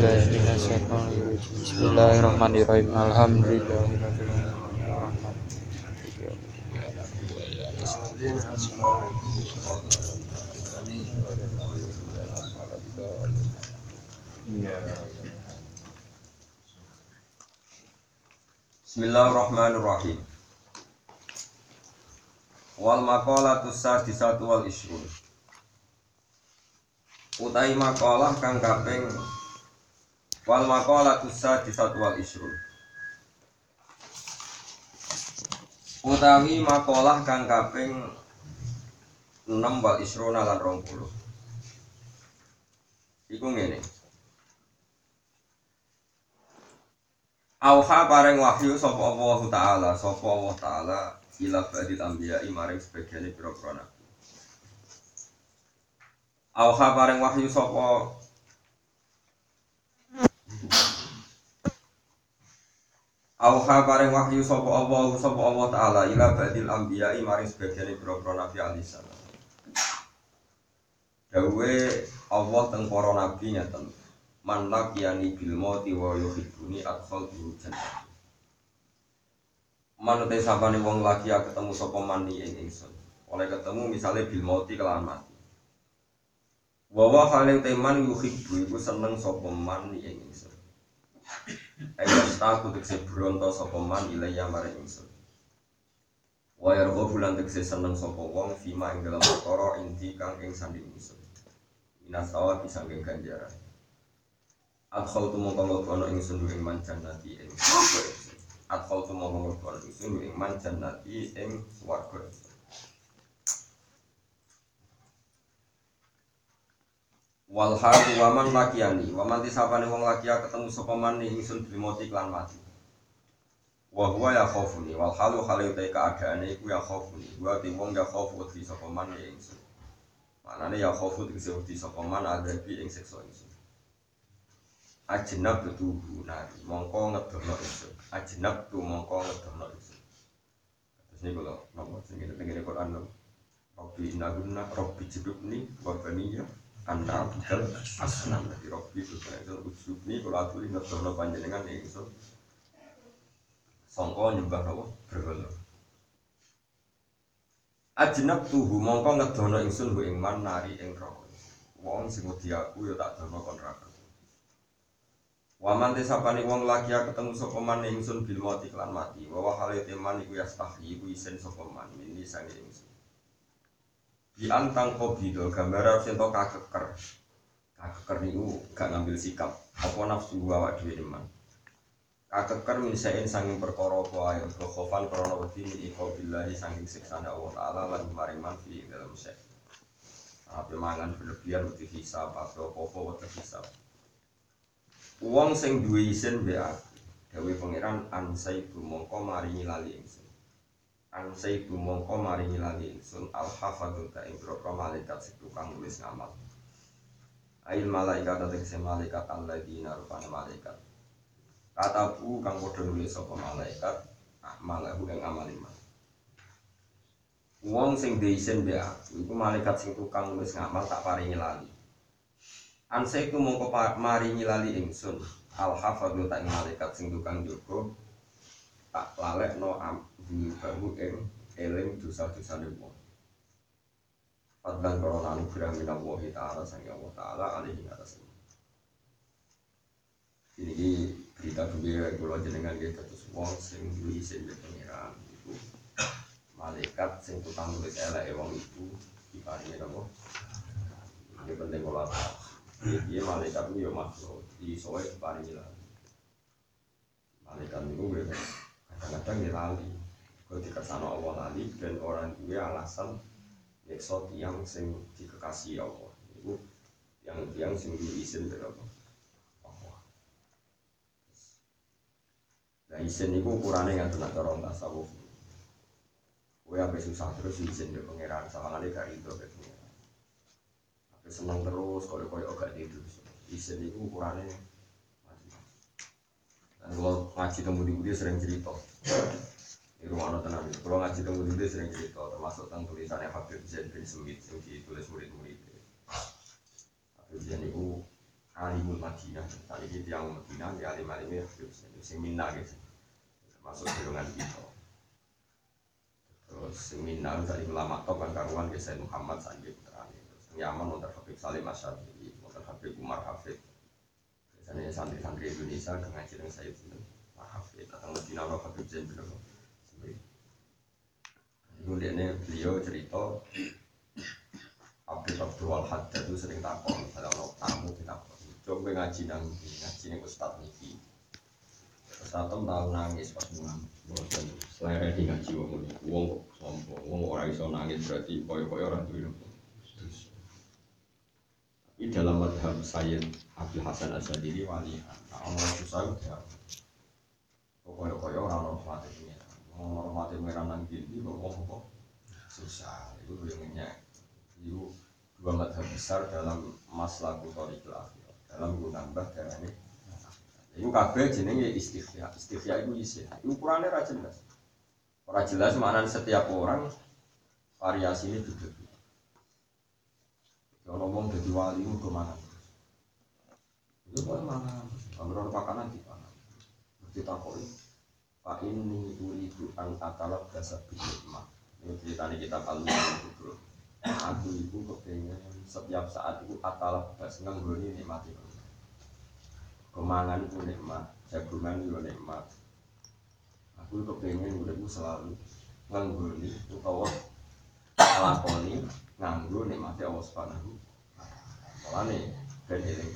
Bismillahirrahmanirrahim. Alhamdulillahirabbil Bismillahirrahmanirrahim. Wal maqalatus sadisatu wal isrun. Utai makalah kang kaping Wal maqalatus sadisatu wal isrun. Utawi makalah kang kaping 6 wal isruna lan 20. Iku ngene. Auha paring wahyu sapa Allah taala, sapa Allah taala ila badil anbiya maring sebagian pira-pira nabi. Auha paring wahyu sapa Auha paring wahyu sapa Allah sapa Allah taala ila badil anbiya maring sebagian pira-pira nabi alisan. Dawe Allah teng para nabi ngeten. Man laqiyani bil mauti wa yuhibbuni bil jannah. Man te sapane wong lagi ketemu sapa mani ing ingsun. Oleh ketemu misalnya bil mauti kelawan mati. Wa wa haling teman yuhibbu iku seneng sapa man ing ingsun. Ayo staku tekse bronto sapa man ilaya maring ingsun. Wa yarghabu bulan tekse seneng sapa wong fima ing dalam perkara inti kang ing sanding ingsun. Minasawa disangking ganjaran. Adkhal tu mongko mlebu ingsun ing man jannati ing. Adkhal tu mongko mlebu ingsun ing man jannati ing swarga Wal halu waman lakiani, waman tisapane wong lakia ketemu sapa man ing ingsun bil mati klan mati. Wa huwa ya khaufuni wal halu halu keadaane iku ya khaufuni. Wa ti wong ya khaufu wedi sapa man ing ingsun. Manane ya tegese wedi sapa man adabi ing siksa ingsun. Ajenab tubuh nari, mongko ngedono ingsun. Ajenab tu mongko ngedono ingsun. Terus ini kalau nomor sini kita Quran lho. Robbi inaguna, Robbi jibubni, wabaniya, anda abdal asnam. Jadi Robbi itu itu ujubni, kalau aturi ngedono panjenengan ya ingsun. Songko nyembah apa? Berhala. Ajenab tuhu mongko ngedono ingsun bu ingman nari ing rokok. Wong sing wedi aku ya tak dono kon neraka. Waman tesapani wong lagi ketemu sapa man ingsun bil mati kelan mati. Wa wa hale teman iku yastahi iku isen sapa man mini sange ingsun. Bi antang kobido gambar sing to kakeker. Kakeker niku gak ngambil sikap. Apa nafsu awak dhewe teman. Kakeker min saen sanging perkara apa ae khofan krana wedi min iko billahi sanging siksane Allah taala lan maring man fi dalam sek. Apa mangan berlebihan wedi hisab atau apa wedi hisab. Wong sing duwe isin mbek aku. Dewe pangeran ansai mongko maringi lali ingsun. Ansai mongko maringi lali ingsun al hafadzul ta ing malaikat sing tukang nulis ngamal. Ail malaikat tegese malaikat alladzina rupane malaikat. Kataku kang padha nulis sapa malaikat amalahu ing amal iman. Sing duwe isin mbek aku iku malaikat sing tukang nulis ngamal tak paringi lali. Ansaiku mongko maringi lali ingsun al hafadhu tak malaikat sing tukang jaga tak lalekno ambu bahu ing eling dosa-dosane wong. Fadlan korona anugerah minallahi ta'ala sang Allah ta'ala alaihi atas ini berita gembira kula jenengan nggih terus wong sing duwe isin di pengiran iku malaikat sing tukang nulis eleke wong iku diparingi napa ini penting kula Iya malaikat itu ya makhluk di soe paling lah. Malaikat itu kadang-kadang dia lali. Kalau dikasih Allah lali dan orang gue alasan eksot yang sing dikasih Allah. Itu yang sing diizin berapa? Allah. Nah izin itu ukurannya yang tenak orang tasawuf. Gue apa susah terus izin ke pangeran sama kali gak itu ke pangeran seneng terus koyo koyo gak tidur isen itu ukurannya dan kalau ngaji temu di sering cerita anak tenang kalau ngaji temu di budi sering cerita termasuk tentang tulisannya Habib Zain bin Sumit yang ditulis murid-murid Habib Zain itu alimul Madinah. Tadi ini tiang Madinah, ya alim alimnya Habib Zain. Sing minna gitu. Termasuk golongan kita. Terus sing minna tadi ulama top kan karuan ke Said Muhammad Sanjib Putrani. Terus yang Yaman wonten Habib Salim Asyadi, wonten Habib Umar Hafid. Biasanya santri-santri Indonesia ngaji dengan Sayyid Umar Hafid. Datang Madinah Habib Zain bin Abdul Kemudian beliau cerita Abdul Abdul Haddad itu sering takon kalau tamu kita coba ngaji nang ngaji nih Ustadz Niki Ustadz Tom tahu nangis pas mulang bosan selera di ngaji wong ini wong kok sombong wong orang iso nangis berarti koyo koyo orang itu tapi dalam madhab Sayyid Abdul Hasan Asyadili wali nah orang susah udah koyo koyo orang hormati pengiran orang hormati pengiran nang gini kok wong kok susah itu yang nyak itu dua madhab besar dalam masalah kutorikul akhir dalam nambah darah ini. Itu kabeh jenenge istighya istighya itu isi ukurannya ra jelas. Ora jelas mana setiap orang variasi ini juga kalau ngomong jadi wali itu ke mana itu kok mana kalau makanan di mana berarti takoi Pak ini uridu an atalab dasar bidikmah Ini ceritanya kita kalau itu Aku itu kepengen setiap saat itu atalab das nganggoni nikmati Kemangan itu nikmat, jagungan itu nikmat. Aku kepengen uripku selalu nganggoni utawa lakoni nganggo nikmati Allah Subhanahu Mulane ben eling.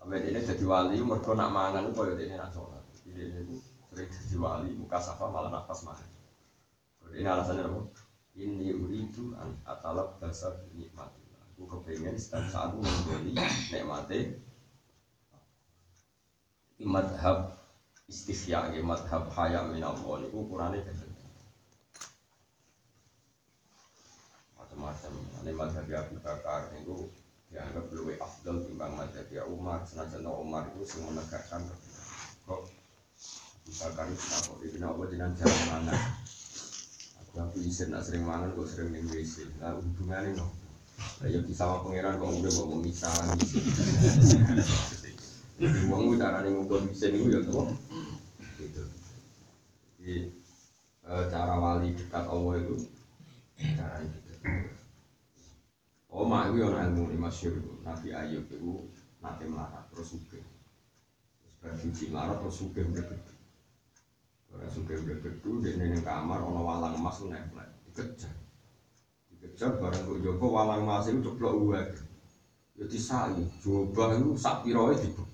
Sampai ini jadi wali mergo nak mangan itu koyo dene nak sholat. Ini sering jadi wali muka safa malah nafas mangan. Ini alasannya apa? Ini uridu an atalab dasar nikmat. Aku kepengen setiap saat aku membeli nikmati madhab istifya ya madhab haya minallah ini ukurannya beda macam-macam ini madhab Abu Bakar itu dianggap lebih afdal timbang madhab Umar senajan Umar itu semua menegakkan kok Bakar kenapa itu kenapa dengan jarang mangan aku aku izin nak sering mangan kok sering ning WC nah hubungannya no ya bisa sama pangeran kok udah mau Jadi uang itu cara nih ngumpul bisa nih ya tuh gitu. Jadi eh, cara wali dekat Allah itu cara itu. Oh mak itu yang ilmu ini masyur Nabi Ayub itu nanti melarat terus suge. Terus berfungsi melarat terus suge bergede. Orang suge bergede dia nih kamar ono walang emas itu naik naik dikejar. Dikejar bareng kok Joko walang emas itu ceplok uang. Ya disai, coba itu sak piroe dibek.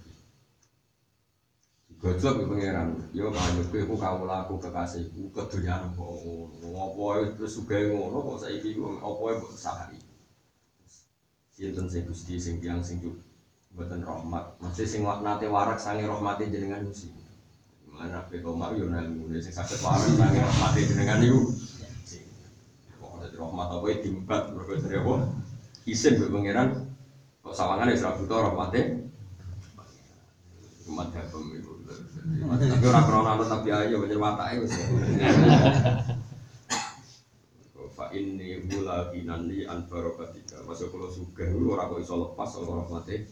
Gojlok ya pangeran, yo banyak kowe ku kamu laku kekasihku kedunyan kok ngono. Apa itu sugih ngono kok ku apa e mbok sahari. Sinten sing Gusti sing tiyang sing mboten rahmat. Masih sing nate warak sange rahmate jenengan Gusti. Mana pe koma yo nang ngene sing saged warak sange rahmate jenengan niku. Kok ada rahmat apa e dimbat mergo dari apa? Isin mbok pangeran kok sawangane wis ra butuh rahmate. Umat habem itu. Tapi orang krono anut tapi ayo banyak watake wis. Fa inni mula kinandi an barokatika. Masuk kalau sugih ora kok iso lepas ora rahmate.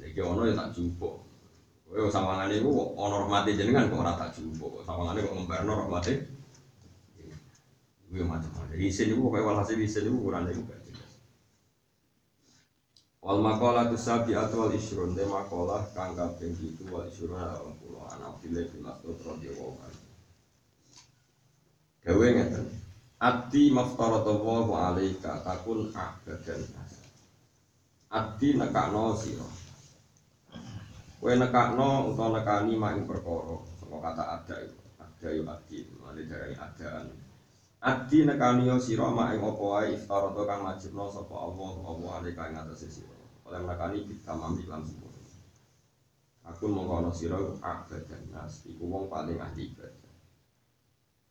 Iki ono ya tak jumpuk. Kowe sawangane iku ono rahmate jenengan kok ora tak jumpuk. Sawangane kok ngembarno rahmate. Kuwi macam-macam. Isin iku pokoke walhasil isin iku kurang iku gak jelas. Wal maqalah tu sabi atwal isrun de maqalah kang kaping 7 wal isrun ala pulau anak Abdullah bin Mas'ud radhiyallahu anhu. Gawe ngeten. Ati maftaradallahu alaika takun abadan. Ati nekakno sira. Kowe nekakno utawa nekani mak ing perkara kata ada itu. Ada yo ati, mane darani adaan. Adi nekani yo sira mak ing apa wae iftarata kang wajibna sapa Allah apa alaika ing atase sira. Oleh nekani bitamami lan sempurna. Aku mengkono sira abadan nas iku wong paling ahli ibadah.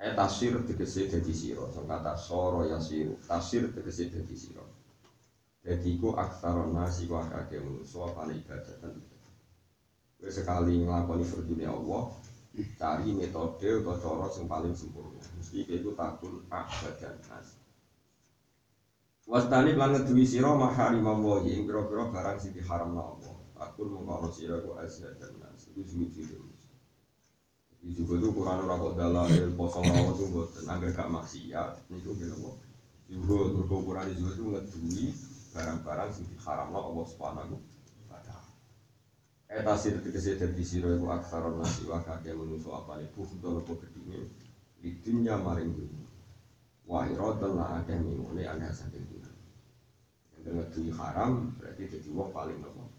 Eh tafsir tegese dadi sira, sing kata soro yasiru. Tafsir tegese dadi sira. Dadi iku aksaron nas iku akeh manusa paling ibadah dan sekali nglakoni fardune Allah, cari metode atau cara sing paling sempurna. Mesti iku takun abadan nas. Wastani lan ngeduwi sira mahari mawa ing pira-pira barang sing diharamna Allah. Aku mengkono sira ku dan nas. Iku suci Jadi juga tuh Quran ora kok dalil poso lawa tuh mboten angger gak maksiat niku nggih napa. Juga Quran juga tuh ngeduwi barang-barang sing diharamna Allah Subhanahu. Eta sir tegese dadi sira iku aksaron nasi wa kakek menungso apane bukhdol apa gedine di dunya maring dunya. Wa iradul la akeh mingune aneh saking dunya. Yang ngeduwi haram berarti dadi wong paling nopo.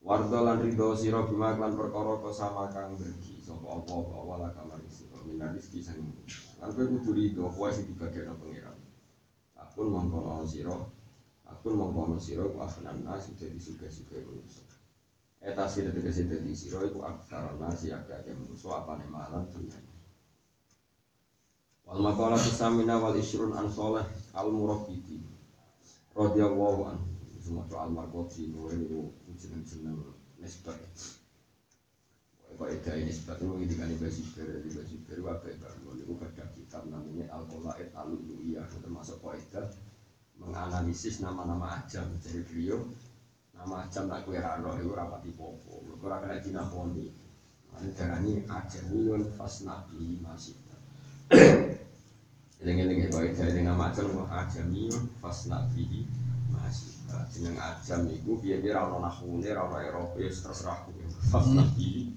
Wardo lan ridho sira bima lan perkara sama kang bergi sapa apa apa la kamar sira minar rezeki sang lan kowe kudu ridho kowe sing dibagekno pangeran akun mongko sira akun mongko sira ku afnan nas dadi manusa eta sira tegese dadi sira iku aksara nasi akeh manusa apane malan dunya wal maqala samina wal isrun an saleh al murabbiti radhiyallahu anhu. Semua soal markoti mulai itu jeneng-jeneng nisbat. Kok ida ini nisbat itu ini kan ibasi ber, ibasi ber, wabai bangun itu ada kitab namanya Al-Qolaid Al-Lu'iyah termasuk ida menganalisis nama-nama ajam dari beliau nama ajam tak kue rano itu rapati popo itu kena dinaponi ini darahnya ajamiyun fasnabi masih. Eling-eling kok ida ini nama ajam ajamiyun fasnabi masih. Jeneng ajam iku piye piye ra ono nahune ra ono Eropa ya terserah kowe. Pas nabi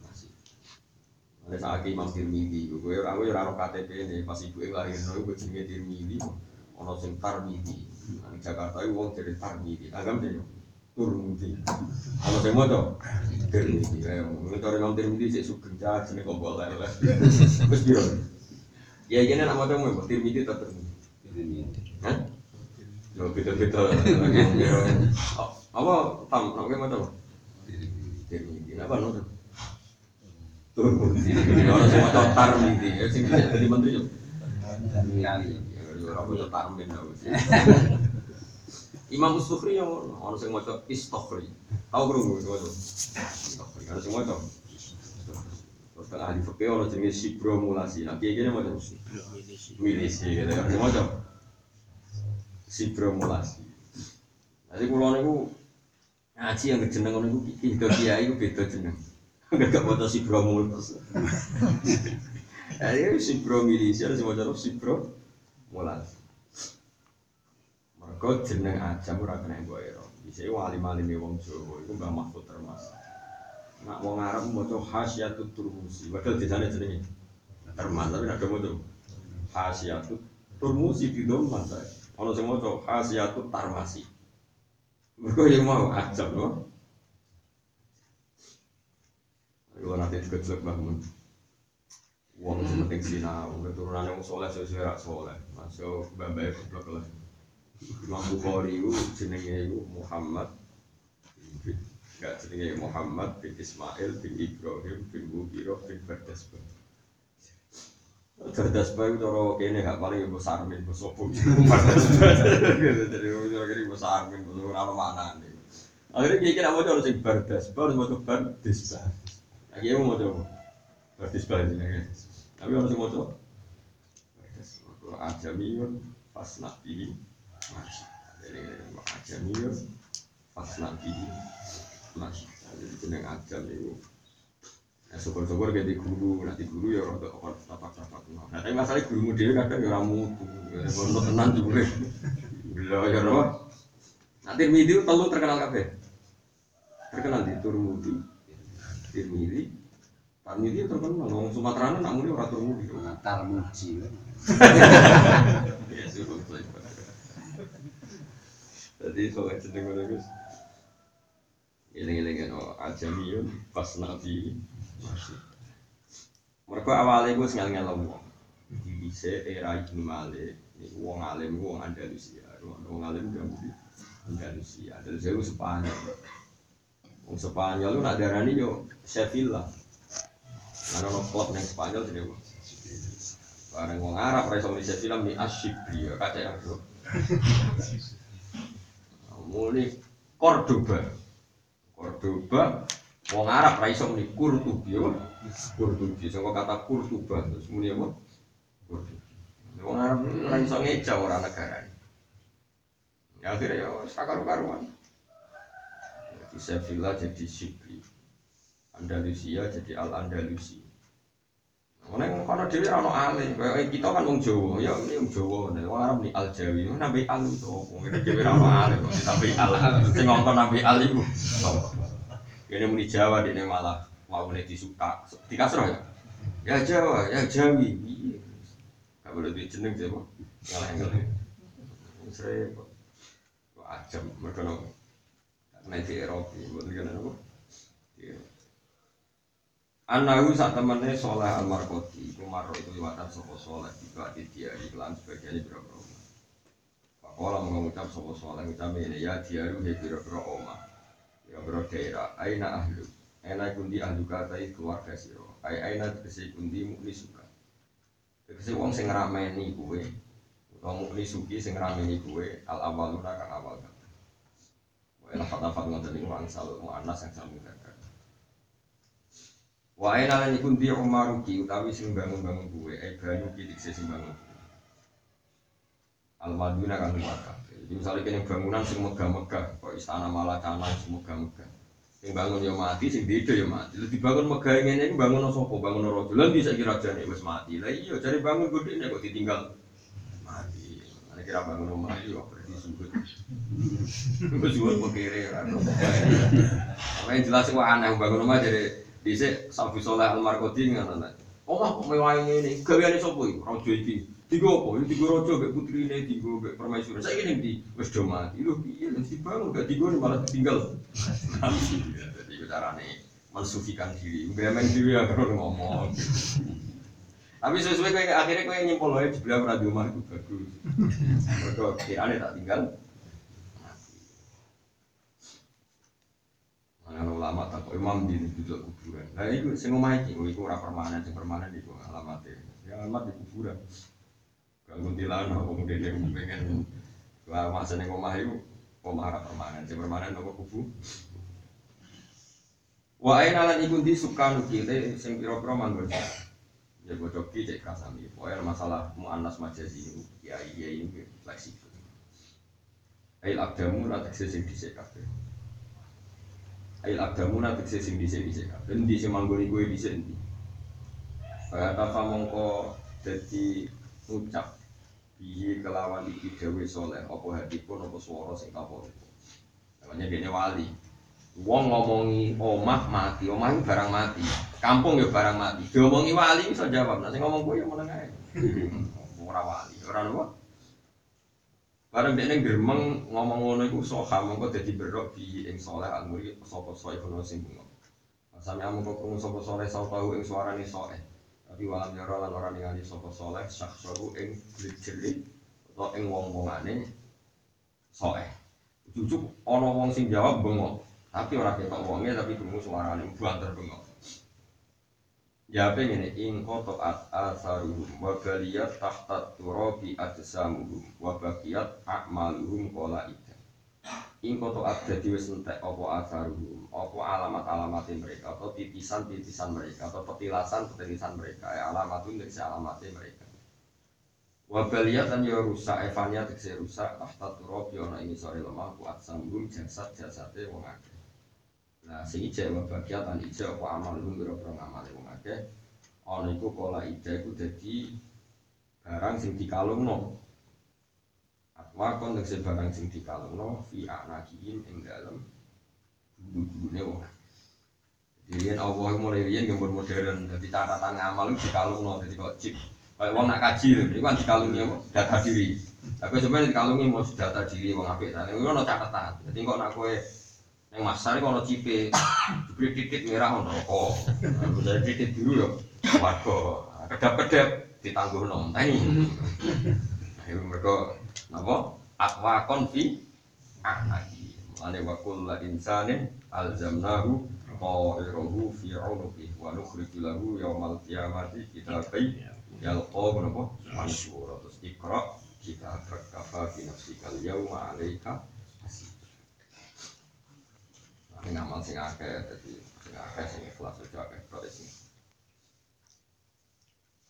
masih. Ada saat Imam Tirmidzi kowe ora kowe ora ono KTP ne pas ibuke lahirno iku jenenge Tirmidzi ono sing Tarmidzi. Nang Jakarta iku wong dari Tarmidzi. Agam dene Turmudi ono sing moto Tirmidzi ayo ngene Imam Tirmidzi sik sugeng jenenge kok boleh wis piro Ya ini nama kamu ya, Tirmidzi atau Tirmidzi? Hah? Yo beda-beda. Apa tam nek mana apa? Tirmidzi. Apa no? Turmudi. Ora tar midi. Ya sing jadi menteri yo. Ya ora kudu tarmin Imam Sukhri yang ono sing maca Istokhri. Tahu krungu itu maca. Istokhri. Ono sing maca. Terus kan ahli fikih ono jenenge Sibro Mulasi. Nah, kiye-kiye maca milisi gitu kan. Sing maca sibromulasi. Jadi kulo niku ngaji yang jeneng ngono niku beda kiai iku beda jeneng. Enggak maca sibromulasi. Jadi sibromilisi ada semua cara sibromulasi. Mereka jeneng aja ora kena mbok ero. Bisa wali-wali wong Jawa iku Mbah Mahfud Termas. Nak wong Arab maca Hasyatut Turmusi. Padahal desane jenenge Termas tapi nak maca Hasyatut Turmusi di doman saya. Ono sing maca khasiyatut tarmasi. Mergo yang mau ajab no. Ayo nanti kecek bangun. Wong sing penting sinau, keturunan yang soleh sesuai rak soleh. Masuk babai goblok lah. Imam Bukhari itu jenenge itu Muhammad Gak jenenge Muhammad bin Ismail bin Ibrahim bin Mubiroh bin Bardasbah Cerdas bae cara kene gak paling ibu sarmin ibu sopo. Jadi cara kene ibu sarmin ibu ora ono maknane. Akhirnya kiye kira mau harus sing bardas, baru mau bardis. Lagi mau mau bardis bae jenenge. Tapi harus mau coba. Bardas. Ajamiyun pas nabi masih. Jadi ajamiyun pas nabi masih. Jadi jeneng ajam itu Ya syukur-syukur di guru, nanti guru ya orang tua tapak-tapak. Nah tapi masalah guru dia kadang ya ramu untuk tenang juga. Bila ya roh. Nanti midi telu terkenal kafe. Terkenal di Turmudi, Tirmidzi, Tarmidzi terkenal. Orang Sumatera nak muni orang Turmudi. Tarmuji. Ya syukur Jadi soalnya sedang bagus. Iling-iling kan, ajamiyun pas nabi masih. Mereka awalnya gue sengal ngel wong. Di bisa era Ibnu Malik, ini wong alim, wong Andalusia, wong alim gak mesti Andalusia. Andalusia itu Spanyol. Wong Spanyol lu nak darani yo Sevilla. Karena no klub neng Spanyol jadi wong. Bareng wong Arab, raiso di Sevilla ya kaca yang bro. Mulai Cordoba, Cordoba, wong Arab raiso muni Kurtubi, ya. Kurtubi, kata Kurtuba terus muni apa? Kurtubi. Wong Arab raiso ngeja ora negara. Ya akhirnya ya sakar karuan. Jadi Sevilla jadi Sibri. Andalusia jadi Al Yang kono dhewe ono ale, kayak kita kan wong Jawa, ya ini wong Jawa, nek wong Arab ni Al Jawi, nabi Al itu, wong ini dhewe ora ale, nabi Al, sing ngongkon nabi Al iku. Kene muni Jawa dene malah mau nek disuka, dikasroh ya. Ya Jawa, ya Jawi. Iya. Gak boleh di jeneng Jawa. Ngalah ngalah. Wis repot. Kok ajam mergo. Nek di Eropa, mboten kena nopo. Anahu saat temennya soleh Iku marro itu liwatan sopo soleh di dia iklan sebagiannya biro-biro Pakola mengucap sopo soleh Ucap ini ya diaru he biro-biro oma Biro-biro daerah Aina ahlu? Aina kundi ahlu katai keluarga siro Ai aina tegesi kundi mukni suka? Tegesi wong sing ngerameni kue Wong mukni suki sing ngerameni kue Al awaluna kang awal. Kata Wae lafat-lafat ngoten niku angsal mu'annas yang kata Wa aina lan iku ndi umaruki utawi sing bangun-bangun kuwe, ai banyu dikse sing bangun. Al maduna kan maka. Jadi misalnya kene bangunan sing megah-megah, kok istana Malakana sing megah-megah. Sing bangun yo mati, sing beda yo mati. Lah dibangun megah ngene iki bangun sapa? Bangun raja. Lah bisa kira rajane wis mati. Lah iya cari bangun gedhe kok ditinggal mati. Nek kira bangun omah iki kok berarti sugut. Wis sugut pekire kan. Apa yang jelas kok aneh bangun omah jadi Dhisik Sabu Soleh Al-Markodi ngono ta. Omah kok mewah ngene, gaweane sapa iki? Raja iki. Digo apa? Ini digo raja mbek putrine, digo mbek permaisuri. Saiki ning ndi? Wis do mati. Lho piye lho dibangun gak digo malah ditinggal. Jadi carane mensufikan diri. Ngremen diri ya karo ngomong. Tapi sesuai kayak akhirnya kayak nyimpul wae sebelah radio omah itu bagus. Mergo kirane tak tinggal. Nah, ulama tak kok imam di duduk kuburan. Nah, itu sing omah iki, oh, iku ora permanen, sing permanen iku alamate. Ya alamat di kuburan. Kalau kuntilan apa mungkin dia pengen lah masa ning omah iku omah ora permanen, sing permanen apa kubu. Wa aina lan iku di sukan kile sing pira-pira manggon. Ya bodok ki cek kasami. Pokoke masalah muannas majazi ya iya ini fleksibel. Ail abdamu la tekse sing dhisik kabeh. Ail abdamu na tekse sing dhisik dhisik kabeh. Endi sing manggon iku dhisik endi? Tafa mongko dadi ucap bihi kelawan iki dewe soleh apa hadipun apa swara sing kapolipun. Namanya dene wali. Wong ngomongi omah mati, omah itu barang mati. Kampung ya barang mati. Diomongi wali iso jawab. Sing ngomong kuwi ya meneng ae. Ora wali, ora apa? Bareng dekne gremeng ngomong ngono iku soha mongko dadi berok bi ing saleh almuri sapa soe kono sing bunga. Sami amung kok krungu sapa saleh sau tahu ing suarane soe. Tapi walam yara lan ora ningali sapa saleh syakhsahu ing jeli utawa ing wong-wongane soe. Jujuk ana wong sing jawab bengok, tapi ora ketok wonge tapi krungu suarane banter bengok. Ya pengen ing koto at asaruhum wa baliyat tahta turabi ajsamuhum wa baqiyat a'maluhum qala ida. Ing koto at dadi wis entek asaruhum, apa alamat-alamate mereka atau titisan-titisan mereka atau petilasan-petilasan mereka, ya alamatun dari alamate mereka. Wa baliyat lan ya rusak evania tegese rusak tahta turabi ana ing sore lemah ku ajsamuhum jasad-jasate wong akeh. Nah, sing ijek wa bagiat lan ijek apa amal lu biro-biro ngamale wong akeh. Ana iku pola ijek iku dadi barang sing dikalungno. Atwa kon tegese barang sing dikalungno fi anakihim ing dalem bulu-bulune wong. Jadi Allah mulai riyen gambar modern, dadi catatan ngamal iku dikalungno dadi kok chip. Kayak wong nak kaji iku kan dikalungi? Data diri. Tapi sebenarnya dikalungi mau data diri wong apik. Nah, iku ono catatan. Dadi kok nak kowe Yang masar itu kalau cipe, diberi titik merah ono rokok. Bisa titik biru ya, warga. Kedap-kedap ditangguh nom. Nah ini, ayo mereka apa? Akwa konfi anaki. Mane wakul la insanin alzamnahu qairahu fi unuqi wa nukhriju lahu yaumal qiyamati kitabai yalqa napa mansura terus ikra kita kafa fi nafsikal yauma alaika sing amal sing akeh dadi sing akeh sing ikhlas aja akeh tok sing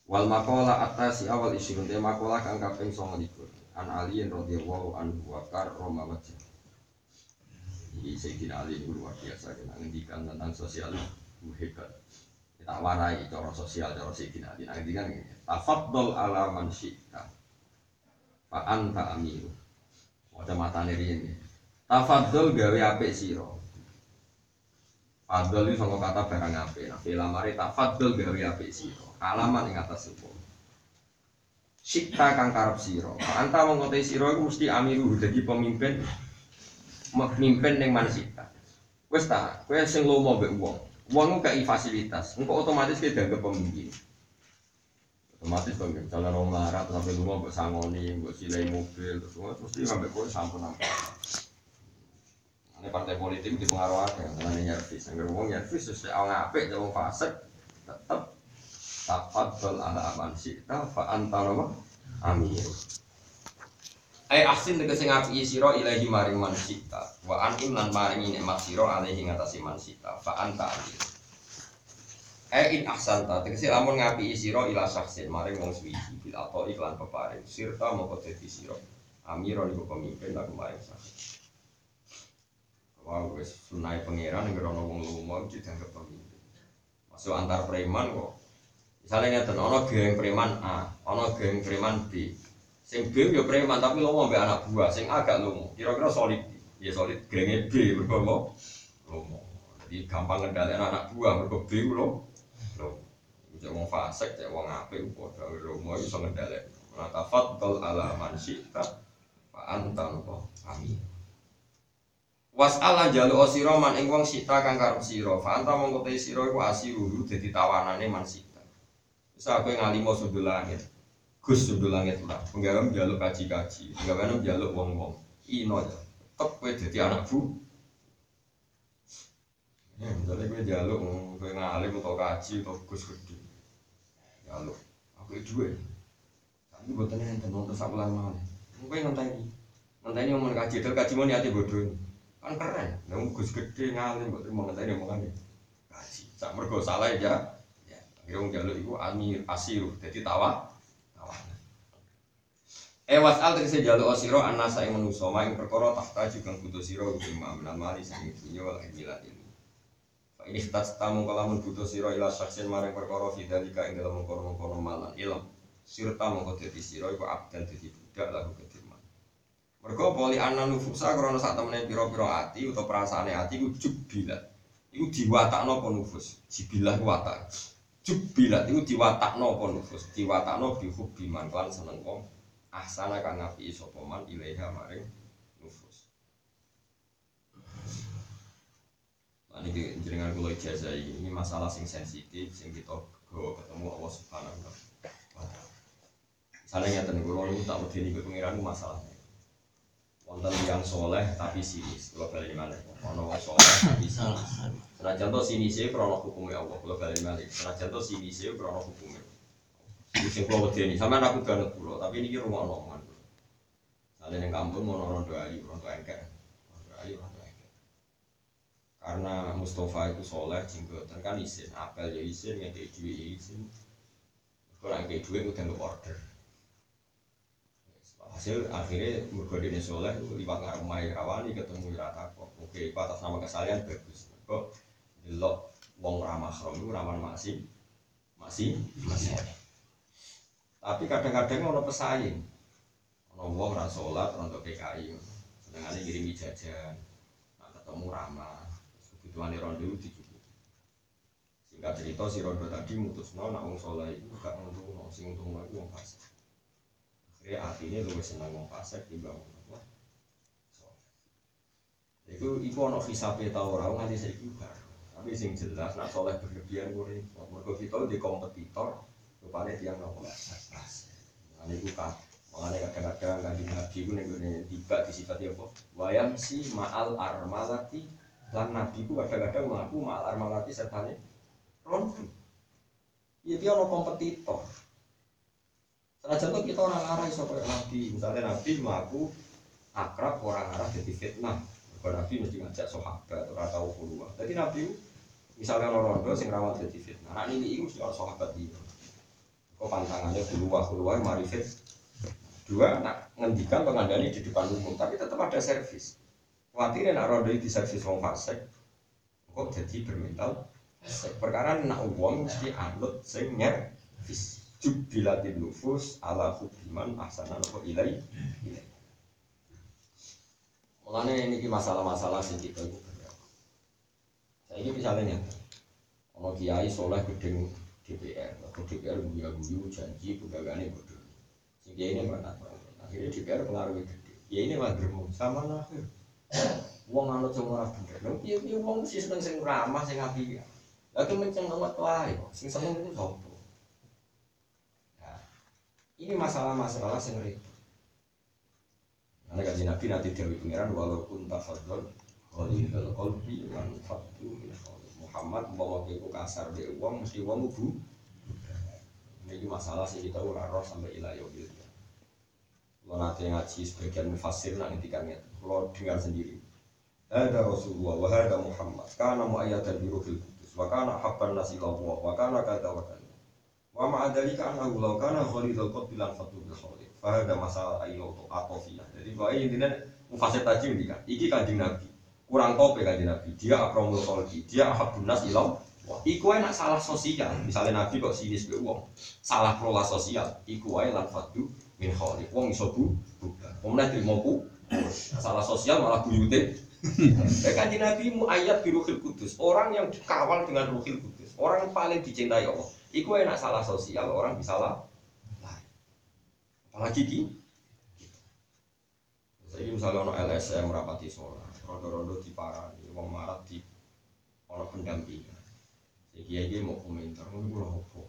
wal maqala atas awal isi kunte maqala kang kaping 29 an Ali radhiyallahu anhu wa karrama wajh. Ini Sayyidina Ali itu luar biasa kena ngendikan tentang sosial itu hebat. Kita warai cara sosial cara Sayyidina Ali. Nah, ngendikan ini, tafaddal ala man syi'ta. Fa anta amiru. Ada mata ini. Tafaddal gawe apik sira. Fadl itu sama kata barang apik. Nah, bila mari tafaddal gawe apik sira. Alamat ing atas hukum. Sikta kang karep sira. Anta mengkote sira iku mesti amiru dadi pemimpin pemimpin ning mansita. Wis ta, kowe sing lomo mbek wong. Wong ku kei fasilitas, engko otomatis kowe dianggap pemimpin. Otomatis dong, misalnya orang melarat sampai rumah mbok sangoni, mbok silai mobil, terus mesti sampai kowe sampun apa. Ini partai politik dipengaruhi karena ini nyervis, yang wong nyervis sesuai orang apik, wong fasik, tetep tafadhol ala aman sita fa anta nama amir. Ai ahsin tegese ngapi sira ilahi maring man wa anim lan maringi nikmat sira alaihi ngatasi man sita fa anta ai in ahsanta tegese lamun ngapi sira ila saksin maring wong suwiji bil atau iklan peparing. Sirta moko dadi sira. Amiro niku pemimpin lan maring saksin Wah, wis sunai pangeran yang gerono wong lumo dianggap pemimpin. Masuk antar preman kok Misalnya ngeten, ono geng preman A, ono geng preman B. Sing B ya preman tapi lo mau anak buah, sing A gak lomo. Kira-kira solid, ya solid. Gengnya B mereka lo lomo. Jadi gampang ngendalikan anak buah mereka B lo lomo. Cek wong fasik, cek wong apik padha lomo iso ngendalikan. Nah, tafaddal ala man syi'ta fa anta amin. Was ala jalu osiro man ing wong sita kang karep sira. Fa anta mongko te sira iku asiru dadi tawanane man sita. Bisa aku ngalimo sudul langit. Gus sudul langit lah Penggawa jaluk kaji-kaji. Penggawa jaluk wong-wong. Ino aja Tetep gue jadi anak bu. Ya misalnya gue jaluk Gue ngalim atau kaji atau gus gede Jaluk Aku itu gue Tapi buatannya tenang terus aku lama Gue ngenteni Ngenteni ngomong kaji. Itu kaji mau niatnya bodoh Kan keren Nah gus gede ngalim Gue terima ngenteni omongannya Kaji Sak mergo salah ya Akhirnya wong jaluk iku amir asiru, jadi tawa tawa. Ewas al tegese jaluk osiro anasa ing manusa maing perkara tahta juga butuh sira bima minal mali sing dunya wal milat ini. Ini tas tamu kalamun butuh sira ila saksen maring perkara fidalika ing dalam mengkono-mengkono malan ilm. Sirta mongko dadi sira iku abdan dadi budak lagu. Mergo poli anan nufusa krana sak temene pira-pira ati utawa perasaane ati iku jubilat. Iku diwatakno apa nufus? Jibilah watak jubilat itu diwatakno apa nufus diwatakno bihubbi man lan seneng wong ahsana kang ngapi sapa man ilaiha maring nufus ini jenengan kula ijazah ini masalah sing sensitif sing kita go ketemu Allah Subhanahu wa taala. Misalnya ngeten kula niku tak wedeni ke pangeran masalahnya. Wonten yang soleh tapi sinis, kula bali mana? Ono wong soleh tapi sinis. Senajan to sinise krana hukume Allah, kula bali malih. Senajan to sinise krana hukume. Iki sing kula wedeni, sampean aku banget kula, tapi niki rumono omongan. Sale ning kampung mau rondo ayu, rondo engkek. Rondo ayu, rondo engkek. Karena Mustafa itu soleh, jenggotan kan isin, apel ya isin, ngekek duit ya isin. Kalau ngekek duit udah nggak order. Hasil akhirnya mergodine soleh, liwat ngarep mai rawani ketemu rata kok. Oke, atas nama kesalahan bagus. Kok delok wong ramah mahram itu ramah masih masih masih tapi kadang-kadang ono pesaing. Ono wong ra salat untuk PKI senengane ngirimi jajan nah, ketemu ramah. Kebutuhan rondo dicukupi. Singkat cerita si rondo tadi mutusno nak wong soleh itu gak untung sing untung itu wong fasik akhirnya artinya lu seneng wong fasik timbang wong itu itu ono hisabe tau ora nganti saiki bar tapi sing jelas nak soleh berlebihan gue mereka kita di kompetitor rupanya tiang nopo ini gue kan mengenai kadang-kadang kanjeng nabi gue nih tiba disifati apa? Wayam si maal armalati. Lan nabi gue kadang-kadang mengaku maal armalati nih rondu ya dia no kompetitor senajan tuh kita orang arah iso kayak nabi misalnya nabi mengaku akrab orang arah jadi fitnah Kalau Nabi mesti ngajak sahabat atau tahu keluar. Jadi Nabi misalnya orang rondo sing rawat jadi fitnah nah ini itu mesti orang sahabat dia kok pantangannya keluar keluar mari fit Dua, nak ngendikan pengandani di depan umum, tapi tetap ada servis. Khawatirnya nak rondo di servis wong fasik, kok jadi bermental. Perkara nak uang mesti anut sing. Jubilatin nufus ala hukiman ahsana nopo ilai. Mulanya ini masalah-masalah sing kita itu Saya ini misalnya kalau kiai soleh gedeng DPR, atau DPR guya guyu janji pegangannya bodoh. Sing kiai ini mana? Akhirnya DPR pengaruh gede. Ya ini mah geremuk sama akhir. Wong anut sing ora bener. Piye wong sih seneng sing ramah sing apik. Lagi menceng nomor kok. Sing seneng itu sapa? Ini masalah-masalah sing ribet. Karena kaji Nabi nanti Dewi Pengiran walaupun tafadol Khalidul qalbi man fatu min Muhammad mau iku kasar be wong mesti wong bu. Ini masalah sih kita ora roh sampai ilah yaumil Kalau nanti ngaji sebagian mufasir nak ngintikannya Kalau dengar sendiri. Ada Rasulullah wa hada Muhammad. Kana mu'ayyatan bi ruhil kudus. Wa kana nasi Allah Wa kana kata wa Wa ma'adhalika annahu law kana khalidul qalbi lan fatu bil khalid Fahada masalah ayo atofiyah Jadi pokoknya intinya mufasir tadi ini kan Iki kanjeng Nabi. Kurang kopi kanjeng Nabi. Dia akromul khalqi. Dia ahabun nas ilau. Wah, iku ae nak salah sosial, misalnya Nabi kok sinis be wong, salah kelola sosial, iku ae lan fadu min kholi. Wong iso bu, nek trimo ku, salah sosial malah buyute. Ya kan Nabi mu ayat biruhil kudus, orang yang dikawal dengan ruhil kudus, orang yang paling dicintai Allah. Iku enak salah sosial, orang bisa lah. Apalagi ki. Saya misalnya ono LSM rapati sholat, rondo-rondo diparani, wong marat di ono pendampingan. Jadi dia mau komentar, mau pulang apa?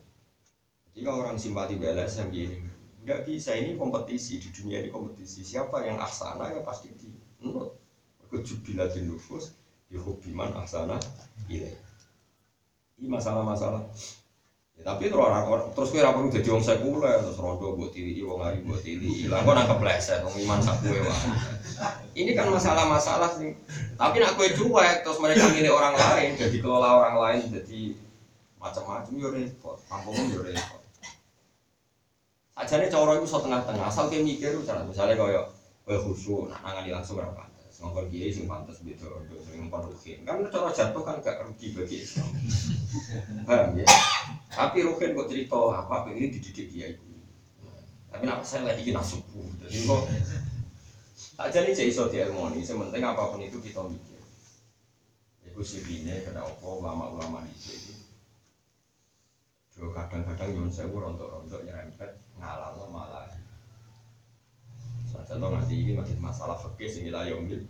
Jika orang simpati BLSM gini, nggak bisa ini kompetisi di dunia ini kompetisi. Siapa yang aksana ya pasti di menurut kejubilatin nufus dihubiman aksana ilai. Ini masalah-masalah. Ya, tapi terus orang, orang terus kira perlu jadi orang sekuler terus rondo buat tili, wong hari buat tili, hilang kok nangkep leset, wong iman sakue. Ini kan masalah-masalah sih. Tapi nak kue cuek terus mereka milih orang lain, jadi kelola orang lain, jadi macam-macam yo repot, kampung yo repot. Aja nih cowok itu so tengah-tengah, asal kayak mikir cara misalnya kaya kaya khusyuk, nak nangani langsung berapa ngomong kiai sing pantas gitu, untuk sering rukin, kan cara jatuh kan gak rugi bagi Islam, paham ya? Tapi rukin kok cerita apa ini dididik kiai tapi nak saya lagi kena subuh, jadi kok aja nih jadi iso dielmoni, sementing apa pun itu kita mikir. Iku sirine kenapa ulama-ulama di sini Jo kadang-kadang nyuwun sewu rontok-rontok nyerempet ngalah malah. Saja to nganti ini masih masalah fikih sing ila yaumil.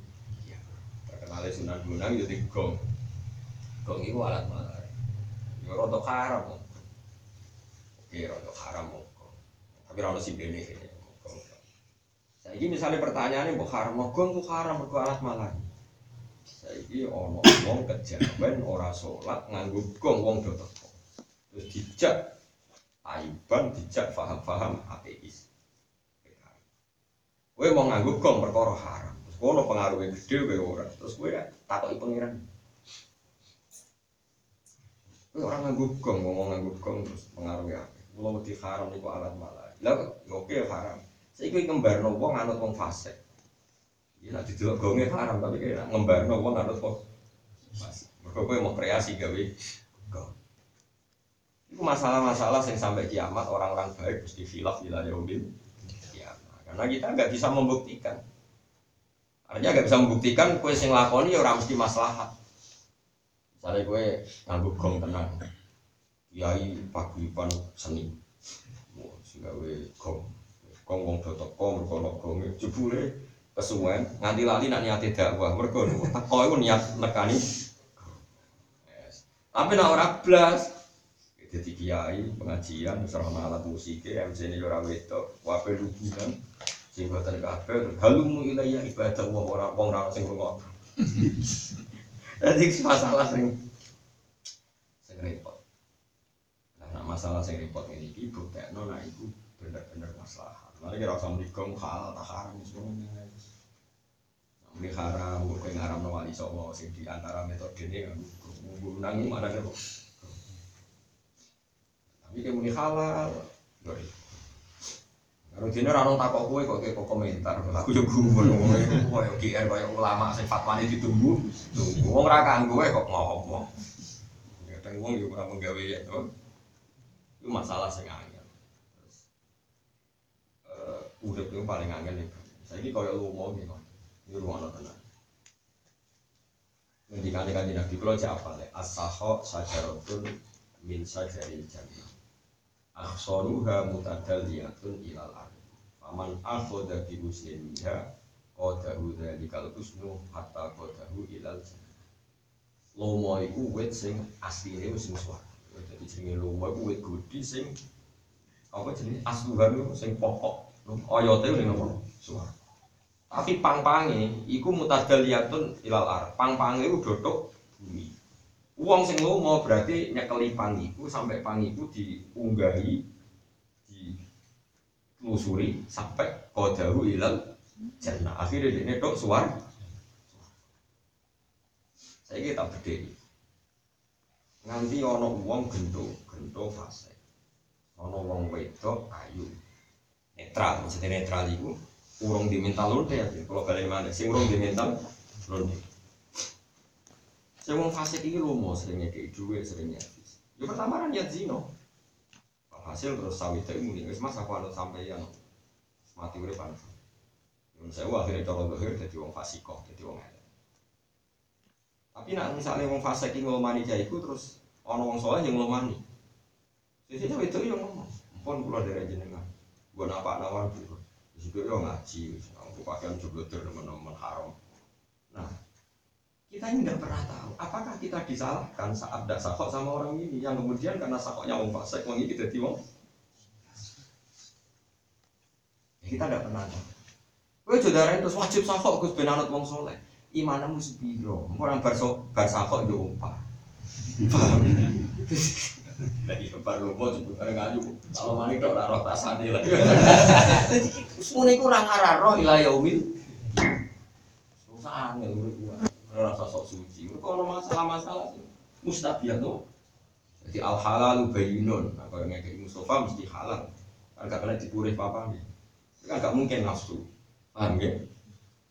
Terkenal Sunan Gunung jadi gong. Gong itu alat malah. Yo rontok haram. Oke, rontok haram. Tapi ora ono sing bene kene. Saiki misalnya pertanyaannya mbok haram gong ku haram mergo alat malah. Saiki ono wong kejawen ora salat nganggo gong wong do teko. Terus dijak aiban dijak faham-faham ateis. Kowe mau nganggo gong perkara haram. Terus kono pengaruhnya gede kowe ora. Terus kowe takoki pangeran. Kowe ora nganggo gong, ngomong nganggo gong terus pengaruhnya apa? Kula wedi haram niku alat malah. Lah oke haram. Saiki ngembarno wong anut wong fasik. Ya nek didelok gonge haram tapi kayak ngembarno wong anut wong fasik. Mergo kowe mau kreasi gawe gong. Itu masalah-masalah yang sampai kiamat orang-orang baik mesti khilaf di yaumil. Karena kita nggak bisa membuktikan. Artinya nggak bisa membuktikan kue sing lakoni ya orang mesti maslahat. Misalnya kue nganggu gong tenang, kiai paguyuban seni, sehingga kue gong, gong wong do teko mergo ana gonge jebule kesuwen nganti lali nak niate dakwah mergo teko iku niat nekani. Tapi nak ora blas, jadi kiai pengajian serana alat musik MC ini orang wedok. Wape lubuhan sing boten kabeh. Halumu ilayya ibadah wong ora wong ora sing rungok jadi masalah sing sing repot. Nah masalah sing repot ini iki buktekno nah iku bener-bener masalah. Mari kira usah menikung hal tak haram semuanya Muni haram, gue ngaram no wali songo sing di antara metode ini kan gue nanggung mana kira Kayak muni halal, Rutine ora ono takok kowe kok kok komentar. Aku yo gumun kowe kowe yo GR koyo ulama sing fatwane ditunggu. Tunggu wong ra kanggo kowe kok ngomong. Kadang wong yo ora menggawe ya to. Itu masalah sing angel. Terus eh urip itu paling angel nih. Saiki koyo lu mau gitu. Ini ruang tenan. Ngendikane kanjeng Nabi kula cek apa le? As-saho sajaratun min sajaril jannah. Akhsaruha mutadalliyatun ilal ardi. Faman akhadha bi husnin minha qadahu dzalikal husnu hatta qadahu ilal. Lomo iku wit sing asline wis swarga. Dadi jenenge lomo iku wit gudi sing apa jenenge asluhan sing pokok. Oyote ning apa? Swarga. Tapi pang-pange iku mutadalliyatun ilal ar. Pang-pange iku dodok bumi. Wong sing lomo berarti nyekeli pang iku sampai pang iku diunggahi di telusuri sampai kodahu ilal jannah. Akhirnya dia tok suar. Saya kita berdiri. Nganti ono wong gento, gento fase. Ono wong wedok ayu. Netral, maksudnya netral iku urung di mental lonte ya kalau balik mana sing urung di mental lonte sing wong fasik iki lomo seringnya kayak duwe seringnya. Ya pertama kan niat zino hasil terus sawit itu muni. Wis mas aku sampai yang mati urip panas Yang saya akhirnya cara dohir jadi wong fasik kok jadi wong elek. Tapi nak misalnya wong fasik iki ngomani jaiku terus ono wong soleh yang ngomani sisi itu yang ngomong pun kula dari jenengan. Gua napa nawan gitu juga yo ngaji, aku pakaian juga teman-teman haram. Nah, kita ini tidak pernah tahu apakah kita disalahkan saat tidak sakok sama orang ini yang kemudian karena sakoknya wong fasik wong ini jadi wong kita tidak pernah tahu. Kowe jodaren terus wajib sakok Gus ben anut wong soleh. Imanmu sepiro? Orang bar so, bar sakok yo umpah. Paham? Lagi bar lopo sebut bareng ayu. Kalau manik tok ora roh rasane lah. Semua iku ora ngararo ila yaumil. Susah. Ora rasa sok suci. Kalau masalah-masalah mustabiat tuh. Jadi al halal bayinun. Nah, kalau ngekek Mustafa mesti halal. Kan gak kena dipurih papa nih. Kan gak mungkin nafsu. Paham ya?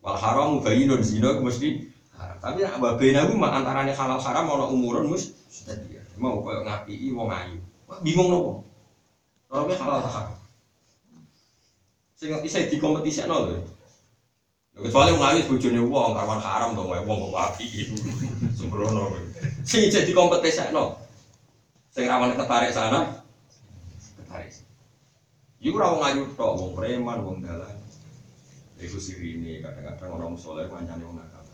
Wal haram bayinun zina mesti haram. Tapi nak babena ku mak antarane halal haram ana umurun mus mustabiat. Mau koyo ngapii wong ayu. Bingung nopo? Orangnya halal haram. Sing bisa dikompetisino lho. Kecuali wong ayu bojone wong kawan haram to wong kok apik. Sembrono. Sing jadi kompetisino. Sing rawan ketarik sana, ketarik. Iku ora wong ayu tok, wong preman, wong dalan. Iku sirine kadang-kadang orang soleh kancane wong nakal.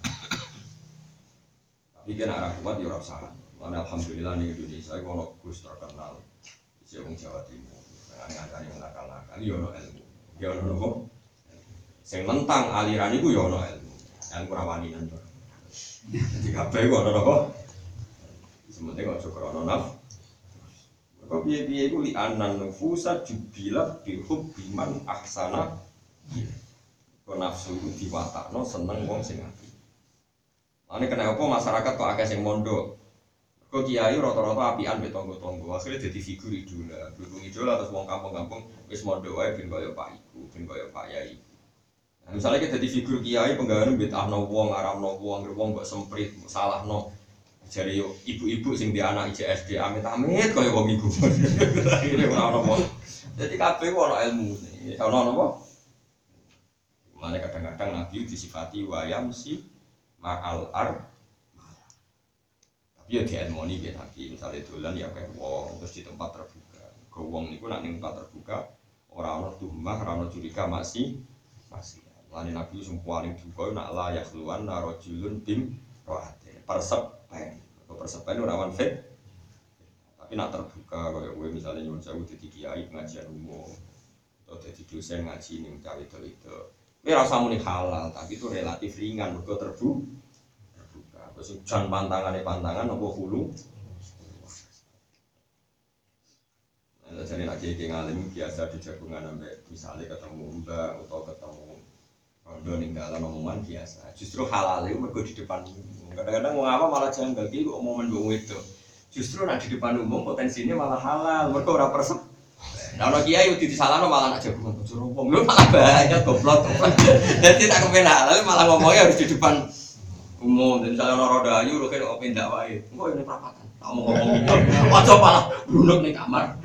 Tapi kan arah kuat ya ora salah. Alhamdulillah ning Indonesia iku ono Gus terkenal. Isi wong Jawa Timur. Nah, ngangkani wong nakal-nakal ya ono ilmu. Ya ono? Sing nentang aliran iku ya ono ilmu. Ilmu rawani nanti. Jadi kabeh iku ono nopo? Sementing kok cukup ono naf. Kok piye-piye iku li anan nufusa jubilat bi hubbi man ahsana. Kok nafsu iku diwatakno seneng wong sing apik. Lane kena apa masyarakat kok akeh sing mondok. Kok kiai rata-rata apian be tonggo-tonggo. Akhirnya dadi figur idola. Berhubung idola terus wong kampung-kampung wis mondok wae ben kaya Pak Iku, ben kaya Pak Yai. Misalnya kita jadi figur kiai penggawean betahno wong, aramno wong, wong mbok semprit, salahno. Jadi yo ibu-ibu sing di anak IJSD amit-amit kaya wong iku. Akhirnya ora ono wong. Jadi kabeh ono ilmu. Ono apa? Mana kadang-kadang Nabi disifati wayam si ma'al ar tapi ya di ilmoni ya Nabi misalnya dolan ya kayak wong terus di tempat terbuka ke wong niku nak ning tempat terbuka orang orang tuhmah orang orang curiga masih masih Lain Nabi sing paling duka nak la yakhluwan narojulun bim rohate. Persepen persepen ora wan fit? Tapi nak terbuka kayak gue misalnya nyuwun sewu dadi kiai pengajian umum. Atau jadi dosen ngaji ning cawe itu itu ini rasa muni halal tapi itu relatif ringan. Mergo terbuka. Terbuka terus jan pantangannya pantangan apa hulu? Nah, jadi nak kiai ngalim biasa di jagungan sampai misalnya ketemu mbak atau ketemu Rondo ninggalan omongan biasa. Justru halal itu mergo di depan umum. Kadang-kadang mau apa malah janggal ki kok omongan wong itu. Justru nak di depan umum potensinya malah halal. Mergo ora persep. Nah, ono kiai udah disalahno malah nak jagungan bojo rompong. Lu malah bahaya goblok. Jadi tak kepen halal malah ngomongnya harus di depan umum. Jadi misalnya ono roda ayu lu kan kok pindah wae. Engko ini perapatan. Tak mau ngomong gitu. Aja malah brunduk ning kamar.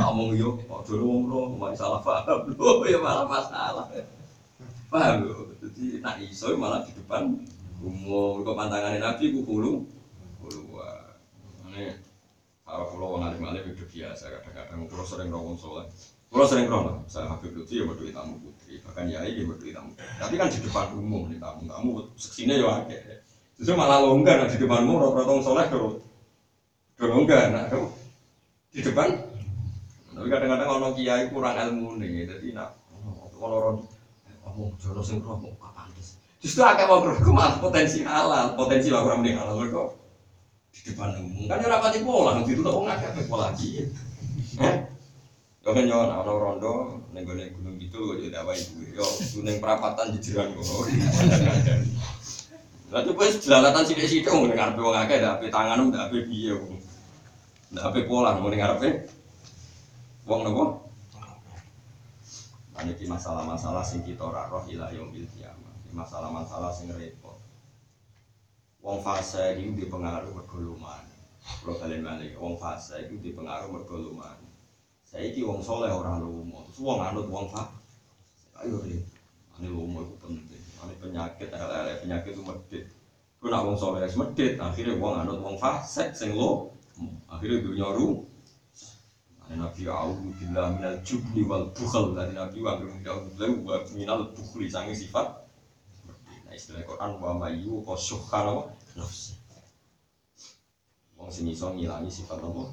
Tak mau yo, aja lu ngomong malah salah paham. Lu ya malah masalah. Paham lu? Jadi nak iso malah di depan umum. Kok pantangannya Nabi ku kulo. Kulo wae. Ini kalau pulau wong alim alim itu biasa kadang-kadang pulau sering rawon soleh pulau sering rawon saya Habib Lutfi ya berdua tamu putri bahkan Yai ya berdua tamu tapi kan di depan umum nih tamu tamu seksinya ya akeh justru malah longgar nah, di depan umum wong soleh do do longgar nah di depan tapi kadang-kadang orang kiai kurang ilmu nih jadi nak kalau orang ngomong jodoh sing roh mau kapan justru akeh mau malah potensi halal potensi lah mending halal mereka di depan umum kan ya rapati pola nanti itu tak ngakak apa pola lagi? Eh Kau kan nyawa rondo ning gone gunung gitu kok jadi apa ibu yo gunung perapatan jejeran kok. Lah tuh wis jelalatan sithik-sithik wong ning arepe wong akeh ape tangan wong. Ndak ape pola wong ning arepe. Wong nopo? Ini masalah-masalah sing kita ora roh ila yaumil kiamah. Masalah-masalah sing repot. Wong fase itu dipengaruhi mergo luman. Kalau kalian balik, wong fase itu dipengaruhi mergo. Saya iki wong soleh orang lumo, terus wong anut wong fa. Ayo deh, ini lumo itu penting. Ini penyakit, lele penyakit itu medit. Kau nak wong soleh medit, akhirnya wong anut wong fase, sing lo, akhirnya dunia ru. Nabi A'udhu Billah minal jubni wal bukhal Dari Nabi wa A'udhu Billah minal bukhli Sangi sifat Nah istilah Quran wa mayu Kau syukha nama nafsi Wong sing iso ngilangi sifat apa?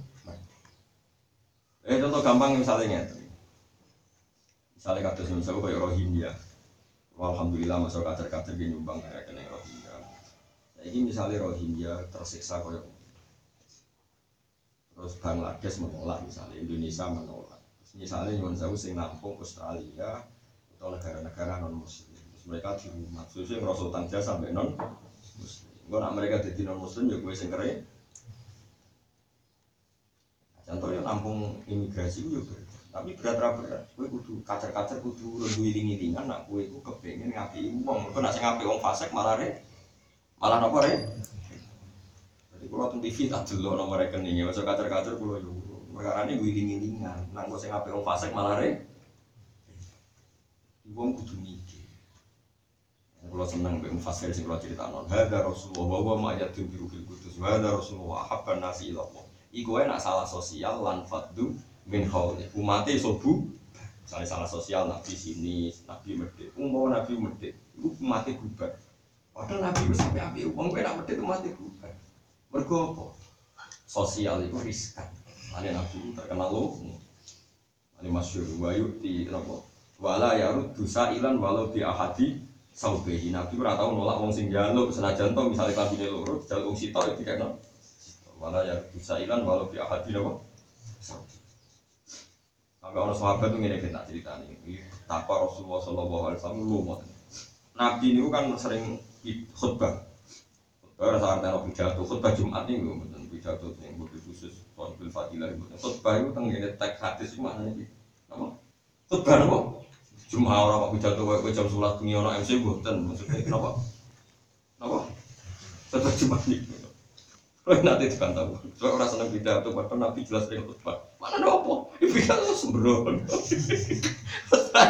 Eh contoh gampang misalnya ngeten. Misalnya kados misalnya kayak Rohingya. Alhamdulillah masuk kader-kader di nyumbang kena Rohingya. Ini misalnya Rohingya tersiksa kayak terus Bangladesh menolak misalnya Indonesia menolak. Terus misalnya nyuwun sewu sing nampung Australia atau negara-negara non muslim terus mereka di rumah terus yang Tangja sampai non muslim mereka jadi non muslim ya gue sing keren contohnya nampung imigrasi juga tapi berat. Berat gue kudu kacer-kacer kudu lebih iling-ilingan nak gue kepengen ngapi uang gue nak sing ngapi uang fasek malah re malah nopo re kalau tuh TV tak dulu nomor rekeningnya masuk kacer-kacer gue yo. Perkara ini gue iling-ilingan. Nang gue sing uang fasek malah re. Uang kudu mikir. Kalau seneng be mufasir sing kalau cerita non hada rasulullah bahwa ma yatim biru fil kudus hada rasulullah habban nasi ilallah iku enak salah sosial lan faddu min hauli. Umate sobu. Misalnya salah sosial nabi sini nabi medit umum nabi medit itu umate gubar padahal nabi sampe api uang gue nak medit umate gubar mergo sosial itu riskan ane nabi terkenal lo ane masyhur wa yuti napa wala yarud dosa ilan walau bi ahadi saubehi nabi ora tau nolak wong sing njaluk senajan to misale kabine loro jaluk wong sitok ya dikekno wala yarud dosa ilan walau bi ahadi saubehi Sampai orang sahabat itu ngene kita cerita nih. Tapa Rasulullah Shallallahu Alaihi Wasallam lu. Nabi ini kan sering khutbah. Khutbah rasa artinya pidato. Khutbah Jumat ini gue betul pidato yang butuh khusus. Soal fadilah itu. Khutbah itu tentang ini teks hadis mana nih? Apa? Khutbah apa? Cuma orang kok pidato kayak jam sholat tinggi orang MC buatan. Maksudnya kenapa? Kenapa? Khutbah Jumat ini. Kalau nanti dibantah, soalnya orang seneng pidato, padahal Nabi jelas sering khutbah. Mana ada apa? Pidato sembrono.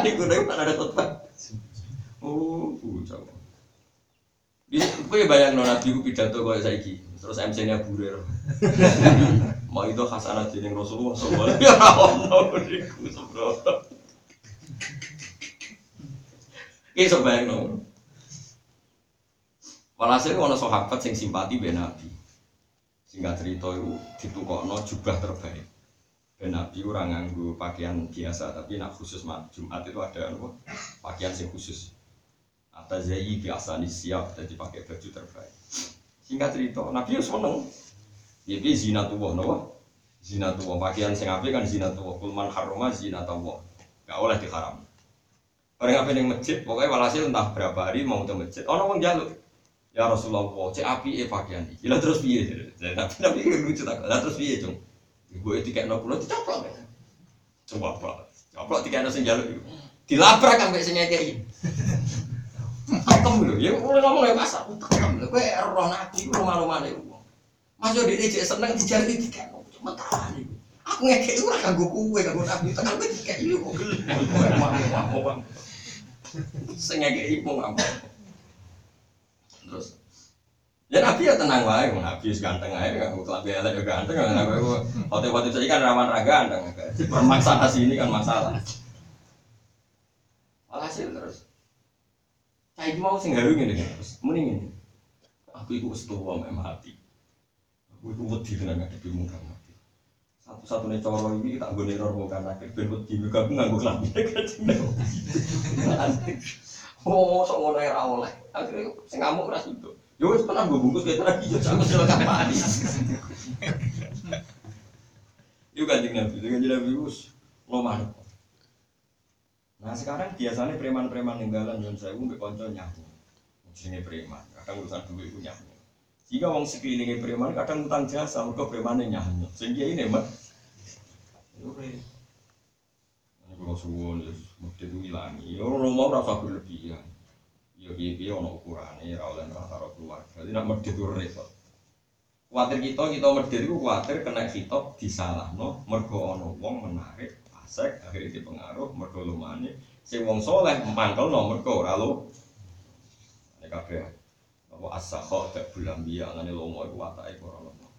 Ini gue mana ada khutbah? Oh, bocah. Gue bayang Nabi gue pidato kayak saiki, terus MC-nya burir. Mau itu hasanah jadi Rasulullah SAW. Ya Allah, niku sembrono. Ini sebayang no. Walhasil ono sahabat sing simpati be Nabi. Singkat cerita itu ditukokno jubah terbaik. Ben Nabi orang nganggu pakaian biasa, tapi nak khusus mat Jumat itu ada apa? Pakaian sing khusus. Atas zayi biasa nih siap, jadi pakai baju terbaik. Singkat cerita, Nabi harus seneng. Ya bi zina tuwah, nopo? Zina tuwah, pakaian sing apik kan zina tuwah. Kulman haroma zina tuwah. Gak oleh diharam. Orang apa yang masjid, pokoknya walhasil entah berapa hari mau ke masjid. Oh, nong jaluk. Ya Rasulullah, cek api e pakaian iki. Lah terus piye? Tapi tapi lucu tak. Lah terus piye, Cung? Gue kayak nopo dicoplok ya. Coba pak, coba tiga ada sing jaluk. Dilabrak kan sing ngekeki. Tekem lho, ya mulai ngomong ya masa, tekem lho, kowe roh nabi, rumah-rumah nih. Mas yo dhewe cek seneng dijari tiga, tahan iku. Aku ngekeki ora kanggo kowe, kanggo nabi, tekan kowe dikeki yo. Sing ngekeki mau ngapa? Terus Ya Nabi ya tenang wae, Nabi wis ganteng ae, aku kelambi elek ya ganteng, kan aku hotel-hotel saiki kan rawan ra ganteng. Permasalahan sini kan masalah. Alhasil terus. Saya mau sing gawe ngene terus, muni ngene. Aku iku wis tuwa mek mati. Aku iku wedi tenan ngadepi muka mati. Satu-satunya coro ini tak gue neror muka nakit, ben wedi muka aku nganggo kelambi Oh, sok ngono ya ora oleh. Akhirnya sing ngamuk ra sido. Yo wis pernah gue bungkus kayak lagi yo sama sila kapani. Yo kanjeng Nabi, kanjeng Nabi wis loman. Nah sekarang biasanya preman-preman ninggalan yang saya mbek konco nyahu. Jenenge preman, kadang urusan duit itu nyahu. Jika wong sekelilingnya preman kadang utang jasa, mereka preman nyahu. Sehingga ini mat. Re. Ini kalau suwon, mesti itu hilangi. Yo rumah rasa berlebihan. Piye piye ono ukurane ora oleh karo keluarga. Jadi nak medhit itu repot. Kuatir kita kita medhit iku kuatir kena hitop disalahno mergo ono wong menarik fasik akhirnya dipengaruh mergo lumane sing wong soleh mangkelno mergo ora lo. Nek kabeh apa as-sakha tak bulan biya ngene lomo iku watake ora lomo.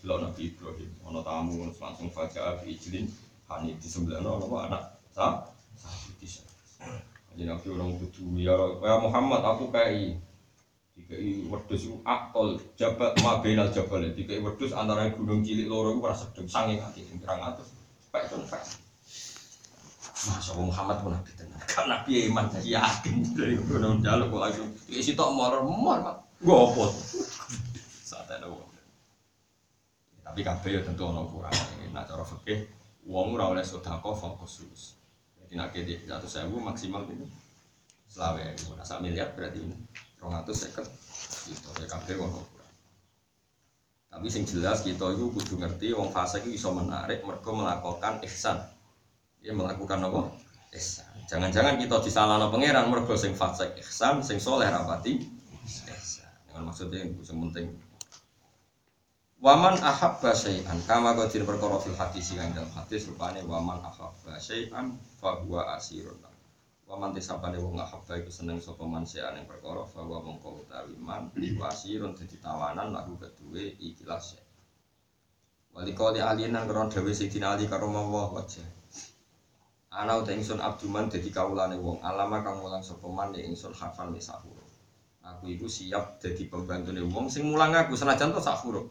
Delok Nabi Ibrahim ono tamu langsung fajar bi ijlin hani disembelihno apa anak sa sapi disembelih. Jadi nabi orang kudu ya, ya Muhammad aku kai dikai wedhus iku akol jabat ma bainal jabal dikai wedhus antara gunung cilik loro iku ora sedeng sing pirang atus pek ton pek Masya Allah Muhammad pun nabi tenan kan nabi iman saya yakin. Dari gunung jaluk kok langsung di situ mor mor mak gopo saat ada wong tapi kabeh ya tentu ono ukurane nah cara fikih wong ora oleh sedekah fokus jadi nak kede satu sewu maksimal ini selawe nah sak miliar berarti ini rong atus seket. Gitu ya kabeh ono tapi sing jelas kita itu kudu ngerti wong fase itu bisa menarik mereka melakukan ihsan dia melakukan apa ihsan jangan-jangan kita disalahno pangeran mergo sing fase ihsan sing soleh rapati ihsan dengan maksudnya yang penting Waman ahabba syai'an kama qadir perkara fil hadis kang dalam hadis rupane waman ahabba syai'an fa huwa asirun. Waman tisapane wong ahabba iku seneng sapa man syai'an ing perkara fa huwa mongko utawi man iku asirun dadi tawanan lagu keduwe ikilah syai'. Wali kali alien nang kron dhewe Sayyidina Ali karo Allah wajah. Ana uta ingsun abduman dadi kawulane wong alama kang mulang sapa man ing ingsun hafal misahur. Aku iku siap dadi pembantune wong sing mulang aku senajan to sak huruf.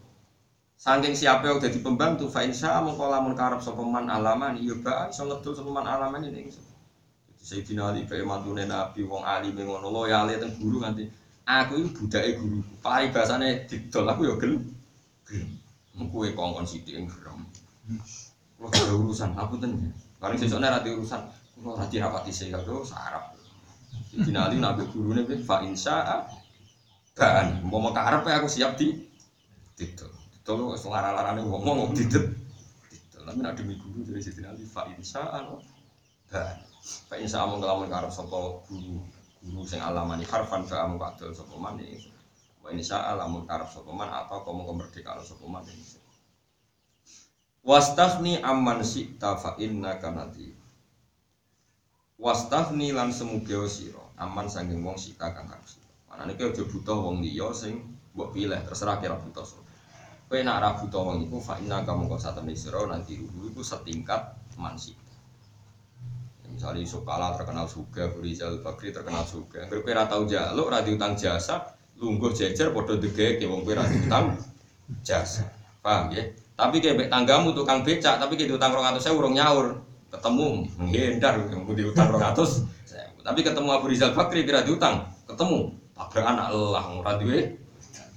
Saking siapa yang jadi pembantu, fa insya mengko lamun karep sapa man alaman, iya ba iso ngedul sapa man alaman ini ingsun. Jadi Sayyidina Ali bae mantune Nabi wong alim ngono loyale teng guru nganti aku iki budake guru. Pai bahasane didol aku ya gelem. Gelem. Kowe kongkon sithik gerem. Kulo urusan, aku Paling sesukne ra urusan, kulo ra dirapati sing kado sarap. Sayyidina Ali nabi gurune fa insya ban, mau karep aku siap di didol. Tolong wis lara-larane ngomong didet. Didet. Tapi nek demi guru dari Siti Ali fa insa'an dan fa insa'an mung lamun karep sapa guru guru sing alamani harfan fa amu kadol sapa man. Wa insa'an lamun karep sapa man apa komo kemerdekaan sapa man. Wastafni amman syi'ta fa innaka nadhi. Wastafni lan semugeo sira aman sanging wong sika kang karep sira. Manane ki aja butuh wong liya sing mbok pilih terserah kira butuh sapa. Kowe nak ra buta wong iku fa inna kamu kok satene sira nanti ruhu iku setingkat mansi. Misalnya Yusuf Kala terkenal suga, Rizal Bakri terkenal suga. Angger kowe ora tau njaluk, ora diutang jasa, lungguh jejer padha degeke wong kowe ora diutang jasa. Paham ya? Tapi kayak tanggamu tukang becak, tapi kayak diutang 200.000 urung nyaur. Ketemu menghindar yang diutang 200. Tapi ketemu Abu Rizal Bakri kira diutang, ketemu tabrak anak lelah ora duwe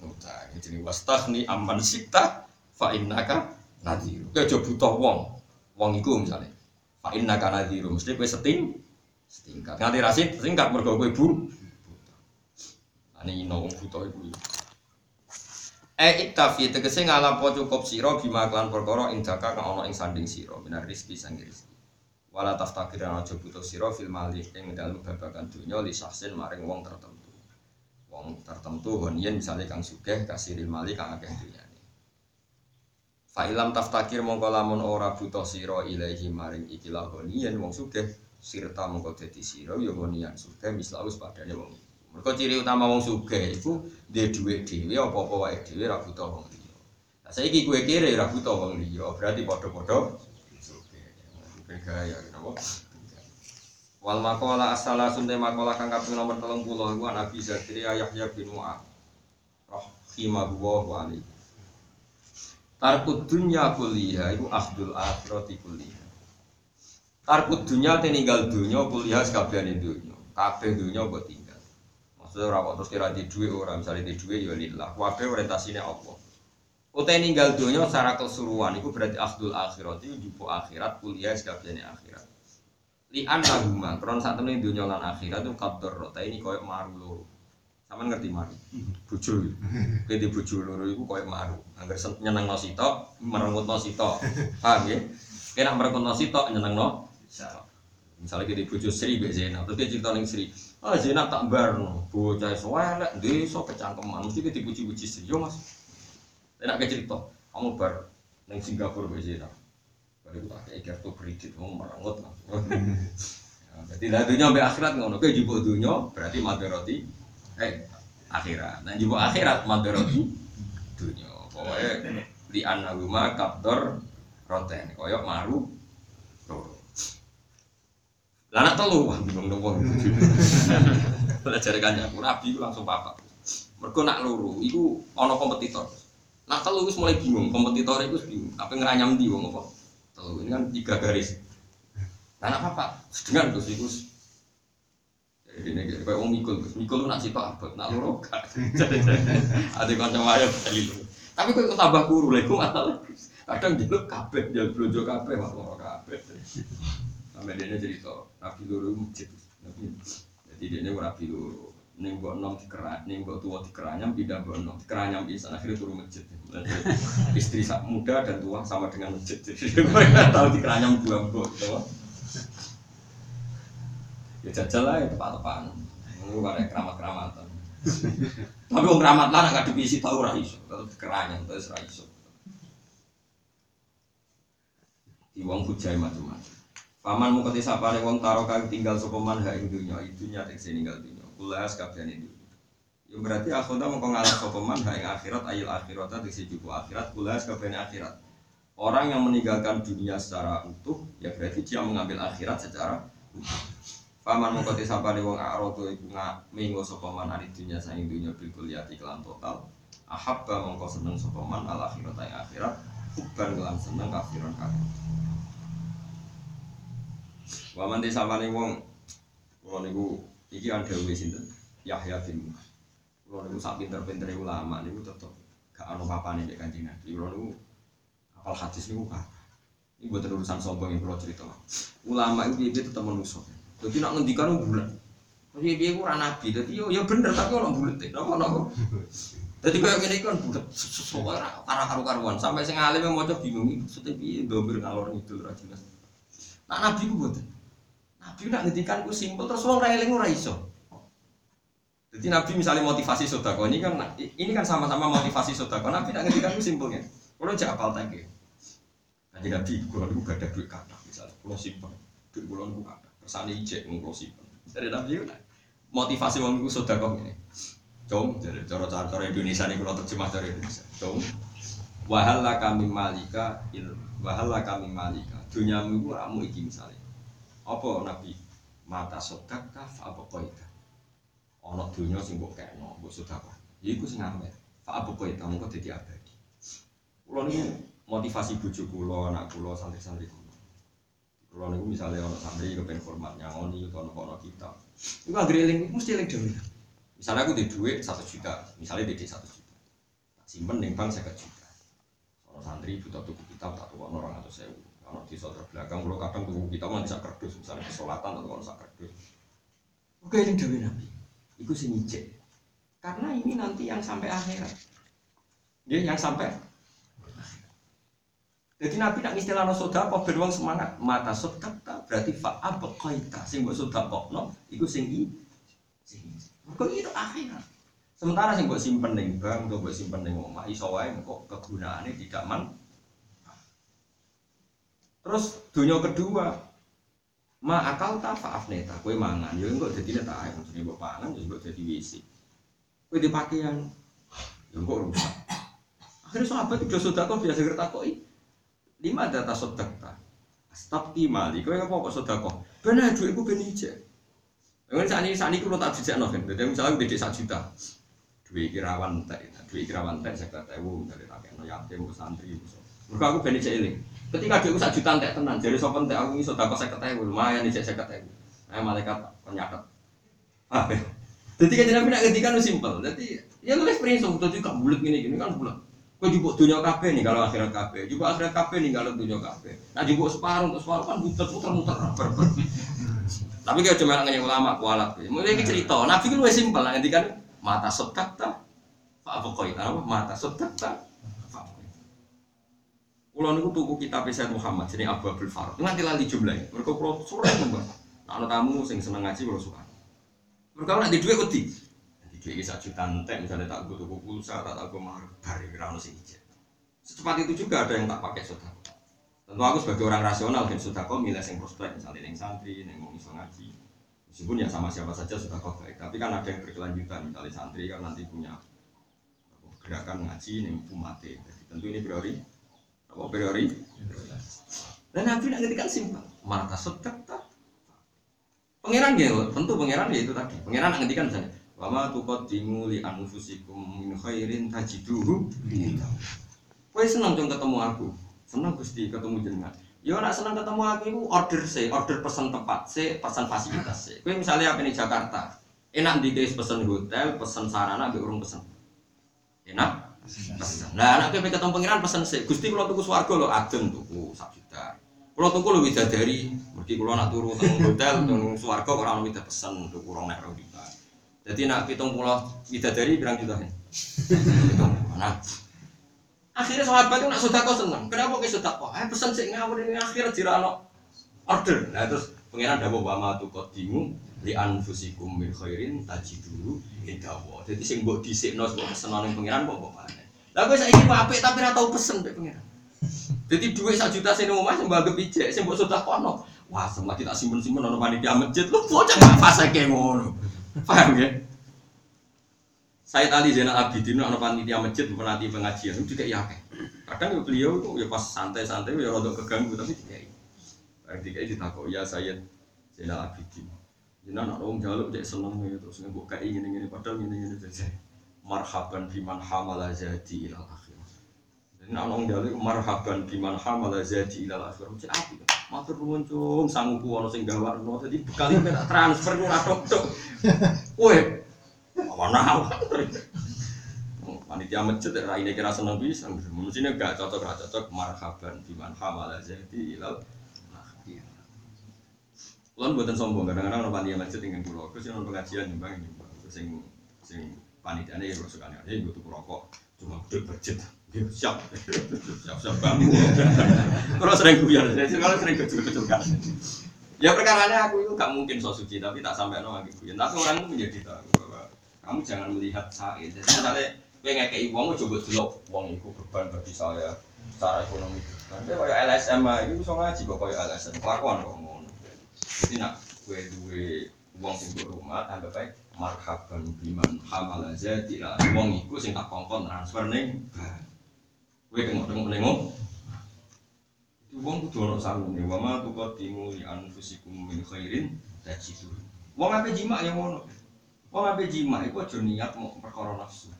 utang. Jadi wastahni aman sita fa innaka nadhiru. Aja butuh wong. Wong iku misalnya fa innaka nadhiru mesti kowe seting setingkat. Nganti rasid setingkat mergo kowe bu. Ane ino wong buta iku. Eh iktafi tegese ngalampo cukup sira bima klan perkara indaka kang ana ing sanding sira minar rezeki sang rezeki. wala taftakir lan aja butuh sira fil mali ing dalem babagan dunya li saksin maring wong tertentu wong tertentu honien misalnya kang sugih kasiril mali kang akeh dunyane fa ilam taftakir mongko lamun ora butuh sira ilahi maring ikilah honien wong sugih sirta mongko dadi sira ya honian sugih mislaus padane wong mergo ciri utama wong sugih iku duwe dhuwit dhewe apa-apa wae dhewe ora butuh wong liya Nah, saiki kowe kere ora butuh wong liya, berarti padha-padha sugih. Gaya napa? Wal makola asala sunte makola kang kaping nomor 30 iku Nabi Zakaria Yahya bin. Rahimahullah wa alaihi. Tarkud dunya kuliah iku akhdul akhirati kuliah. Tarkud dunya te ninggal dunya kuliah sakabehane dunya. Kabeh dunya mbok tinggal. Maksudnya ora kok terus kira di dhuwit ora, misale di dhuwit ya lillah. Kabeh orientasine Allah. Utai ninggal dunia secara keseluruhan itu berarti akhdul akhirat itu jupo akhirat kuliah sekalian akhirat. Li anahuma kron saat temen dunia lan akhirat itu kador rota ini koyok maru loro. Sama ngerti maru? Bojo. Kowe di bojo loro iku koyok maru. Angger sen- nyenengno sitok, merengutno sitok. Paham ya? Kena merengutno sitok nyenengno sitok. Misalnya kita bojo Sri mbek Zena, terus dia cerita ning Sri, "Ah Zena tak barno, bocah elek desa kecangkeman, mesti kita dipuji-puji Sri." Yo Mas, Enak ke cerita, kamu bar neng Singapura bisa tak? Baru tak kayak kartu kredit, kamu merengut langsung. Ya, Jadi lah dunia sampai akhirat ngono, kayak jumbo dunia berarti madaroti, eh akhirat. Nah jumbo akhirat madaroti dunia. Pokoknya di anaguma kaptor roten, koyok maru. Lah anak telu, wah bingung dong wong. Belajar kan aku rabi, aku langsung papat. Mereka nak loro, iku ono kompetitor. Nah telu wis mulai bingung, kompetitor itu bingung. Apa ngeranyam di wong apa? Telu ini kan tiga garis. Nah nak apa? Sedengan terus itu. Jadi ini kayak wong mikul, mikul nak sitok abot, nak loro gak. Ada kanca wayo kali lu. Tapi kok tambah kuru lha iku masalah. Kadang jaluk kabeh, jaluk blojo kabeh, wah loro kabeh. Sampai dia cerita, Nabi loro. Nabi. Jadi dia ora rabi loro. Ning mbok nom dikerak, ning mbok tua dikeranyam pindah mbok nom. Keranyam bisa akhirnya turun masjid. Istri sak muda dan tua sama dengan masjid. Jadi mereka tahu dikeranyam dua gitu. Ya jajal lah ya tepat-tepatan. Ini ada keramat-keramatan. Tapi wong keramat lah nggak dipisi tahu ora iso, tetep dikeranyam terus ora iso. Di wong hujai macam-macam. Paman mau kati sapane wong taro kang tinggal sapa man ha ing dunya, idunya tekse ninggal dunya. Kulas kabehane dunya. Ya berarti akhirnya mau ngalah sapa man ha ing akhirat ayil akhirat tekse jupu akhirat kulas kabehane akhirat. Orang yang meninggalkan dunia secara utuh ya berarti dia mengambil akhirat secara utuh. Paman mau kati sapane wong arodo iku ngak minggu sapa man ari dunya saing dunya bil kuliati kelan total. Ahabba mongko seneng sapa man al akhirat ing akhirat. Uban kelan seneng kafiron kafir. Waman di samane wong kula niku iki kan dawuhe sinten? Yahya bin Mu'adz. Kula niku sak pinter-pintere ulama niku tetep gak ono papane nek Kanjeng Nabi. Kula niku apal hadis niku kan. Ini buat urusan sombong yang kula cerita. Ulama itu dia tetep manusa. Jadi nak ngendikan bulan. Jadi dia ora nabi, jadi yo ya bener tapi orang bulat deh. Napa napa? Jadi kayak gini kan bulat, sesuatu arah karu-karuan. Sampai sing alim yang mau bingung, maksudnya piye domir ngalor itu jelas. Nah nabi ku buat. Nabi nak ngendikan ku simpel terus wong ra eling ora iso. Jadi Nabi misalnya motivasi sodako ini kan ini kan sama-sama motivasi sodako. Nabi nak ngendikan ku simpel kan. Kalau jak apal tangke. Nanti Nabi kalau niku gak ada duit kata misalnya. Kalau simpen duit kalau niku kata. Kersane ijek mung simpen. Dari Nabi ku motivasi wong niku sodako ini. Cung, jadi cara-cara Indonesia nih kalau terjemah dari Indonesia. Cung, wahala kami malika wahala kami malika. Dunyamu iku ramu iki misalnya. Apa Nabi mata sodak kaf apa koita? Ono dunya sing mbok kekno, mbok sedekah. Ya iku sing amet. Fa apa koita mengko dadi abadi. Kulo niku motivasi bojo kula, anak kula, santri-santri kula. Kulo niku misalnya ono santri kepen format nyangoni utawa ono kitab. Iku anggere eling mesti eling dhewe. Misalnya aku di duit satu juta, misalnya di satu juta, simpen ning bank saya juta. Kalau santri butuh tuku kitab tak tuku orang atau sewu. Kalau di soal belakang, kalau kadang tuku kitab nanti sak kerdus, misalnya kesolatan atau kalau sak kerdus. Oke ini dewi nabi, itu sing ijek. Karena ini nanti yang sampai akhirat. Ya, yang sampai Jadi Nabi nak istilahno sedekah ben wong semangat, mata sedekah berarti fa abqaita sing mbok sedekahno iku sing i sing. Mergo itu akhirat. Sementara sing mbok simpen bank atau mbok simpen ning omah iso kok kegunaannya tidak man. Terus dunia kedua, ma akal ta faaf neta, kue mangan, ya enggak jadi neta ayam, jadi mbok pangan, ya enggak jadi WC. Kue di pakaian, ya enggak rusak. Akhirnya sahabat itu sudah kok biasa kerta kok lima data sodakta stop mali kau apa kok sodako benar duit gue aja Yang saat ini saat ini kalau tak dijak novel, jadi misalnya udah desa juta, duit kirawan teh, duit kirawan teh saya kata ibu dari rakyat no yatim, santri, Mereka aku benih ini. Ketika duitku sak juta teh tenan, jadi sopan teh aku iso dapat saya ibu lumayan nih saya kata ibu. Nah malaikat penyakat. Ah, jadi kan nabi nak ketika nu simpel, jadi ya lu prinsip, jadi kan bulat gini gini kan bulat. Kau juga dunia kafe nih kalau akhirat kafe, juga akhirat kafe nih kalau dunia kafe. Nah juga separuh untuk separuh kan muter muter muter ber Tapi kalau cuma nanya ulama kualat, mulai ini cerita. Nabi kan lebih simpel, nanti kan mata sotak tak, itu apa mata sotak tak. Kulo niku tuku kitab Sayyid Muhammad jadi Abu Abdul Farad. Nganti lali jumlahnya. Mereka kulo sore mbak. Nah, ana tamu sing seneng ngaji kulo suka. Mereka nak di duit wedi. Di duit satu juta entek misalnya tak gue tuku pulsa, tak tak mahar, bari kira ono sing ijek. Secepat itu juga ada yang tak pakai sudah. Tentu aku sebagai orang rasional dan kok milih yang prospek misalnya yang santri, yang mau iso ngaji. Meskipun ya sama siapa saja sudah kok baik, tapi kan ada yang berkelanjutan misalnya santri kan nanti punya gerakan ngaji yang umate. Jadi tentu ini priori apa priori? Dan Nabi nak kan simpel. Mata sedek tak. Pangeran ya, tentu pangeran ya itu tadi. Pangeran nak ngendikan misalnya, Wama tuqaddimu li anfusikum min khairin tajiduhu Kowe seneng dong ketemu aku. Seneng Gusti ketemu jenengan. Ya nak seneng ketemu aku itu order sih, order pesan tempat sih, pesan fasilitas sih. Kowe misalnya apa nih Jakarta, enak di pesan hotel, pesan sarana, be urung pesan. Enak? Pesan. Nah, anak kowe ketemu pangeran pesan sih. Gusti kalau tuku swarga lo ageng tuku sak juta. Kalau tuku lo widadari, mergi kalau nak turu teng hotel teng swarga ora ono pesan tuku rong nek juta. Jadi nak pitung pulau widadari berang juta kan? Nah, akhirnya sahabat itu nak sodako seneng. Kenapa ke sodako? Eh pesan sih ngawur ini akhirnya jirano order. Nah terus pengiran dawa wama tu kodimu li anfusikum min khairin tajidu indawa. Jadi sing mbok dhisikno pesenan ning pengiran kok kok mana? Lah kowe saiki apik tapi ora tau pesen mbek pengiran. Jadi duit sak juta sing omah sing mbok ijek sing mbok sedakono. Wah, semua tidak simpen-simpen ono panitia masjid. Lu bocah gak fase kayak ngono. Paham ya? Said Ali Zainal Abidin ana panitia masjid penanti pengajian itu tidak yakin. Kadang ya beliau itu ya pas santai-santai ya rodok keganggu tapi tidak. Tidak ditakok ya Sayyid Zainal Abidin. Jadi anak orang jaluk jadi seneng ya terus nggak kayak ingin ingin padahal ingin ingin saja. Marhaban biman hamala jadi ilal akhir. Jadi anak orang jaluk marhaban biman hamala jadi ilal akhir. Macam apa? Matur nuwun cung sanggup ono sing gawakno. Jadi bekali tak transfer ora tok-tok. Woi, mana panitia masjid ini kira seneng bisa mestinya gak cocok gak cocok marhaban biman hamala jadi ilal Kulon buatan sombong, kadang-kadang orang panitia masjid ingin pulau, terus yang pengajian nyumbang ini, sing sing panitia ini kalau suka nih, butuh rokok, cuma gede budget, siap, siap siap bambu. Kalau sering guyon, kalau sering kecil-kecil kan. Ya perkaranya aku itu gak mungkin so suci, tapi tak sampai no lagi guyon. Tapi orang itu menjadi tahu bahwa kamu jangan melihat saya. Jadi misalnya gue ngekei uang, coba dulu uang itu beban bagi saya secara ekonomi. Nanti kayak LSM itu bisa ngaji kok kayak LSM, kelakuan kok. Jadi nak gue duwe uang sing rumah, anggap baik marhaban biman hamal aja tidak uang itu sing tak kongkon transfer neng. Gue tengok-tengok nengok. Itu uang kudu ono sanggune, wa ma tuqaddimu li anfusikum min khairin tajidu. Wong ape jima yang ngono. Wong ape jima iku aja niat mau perkara nafsu.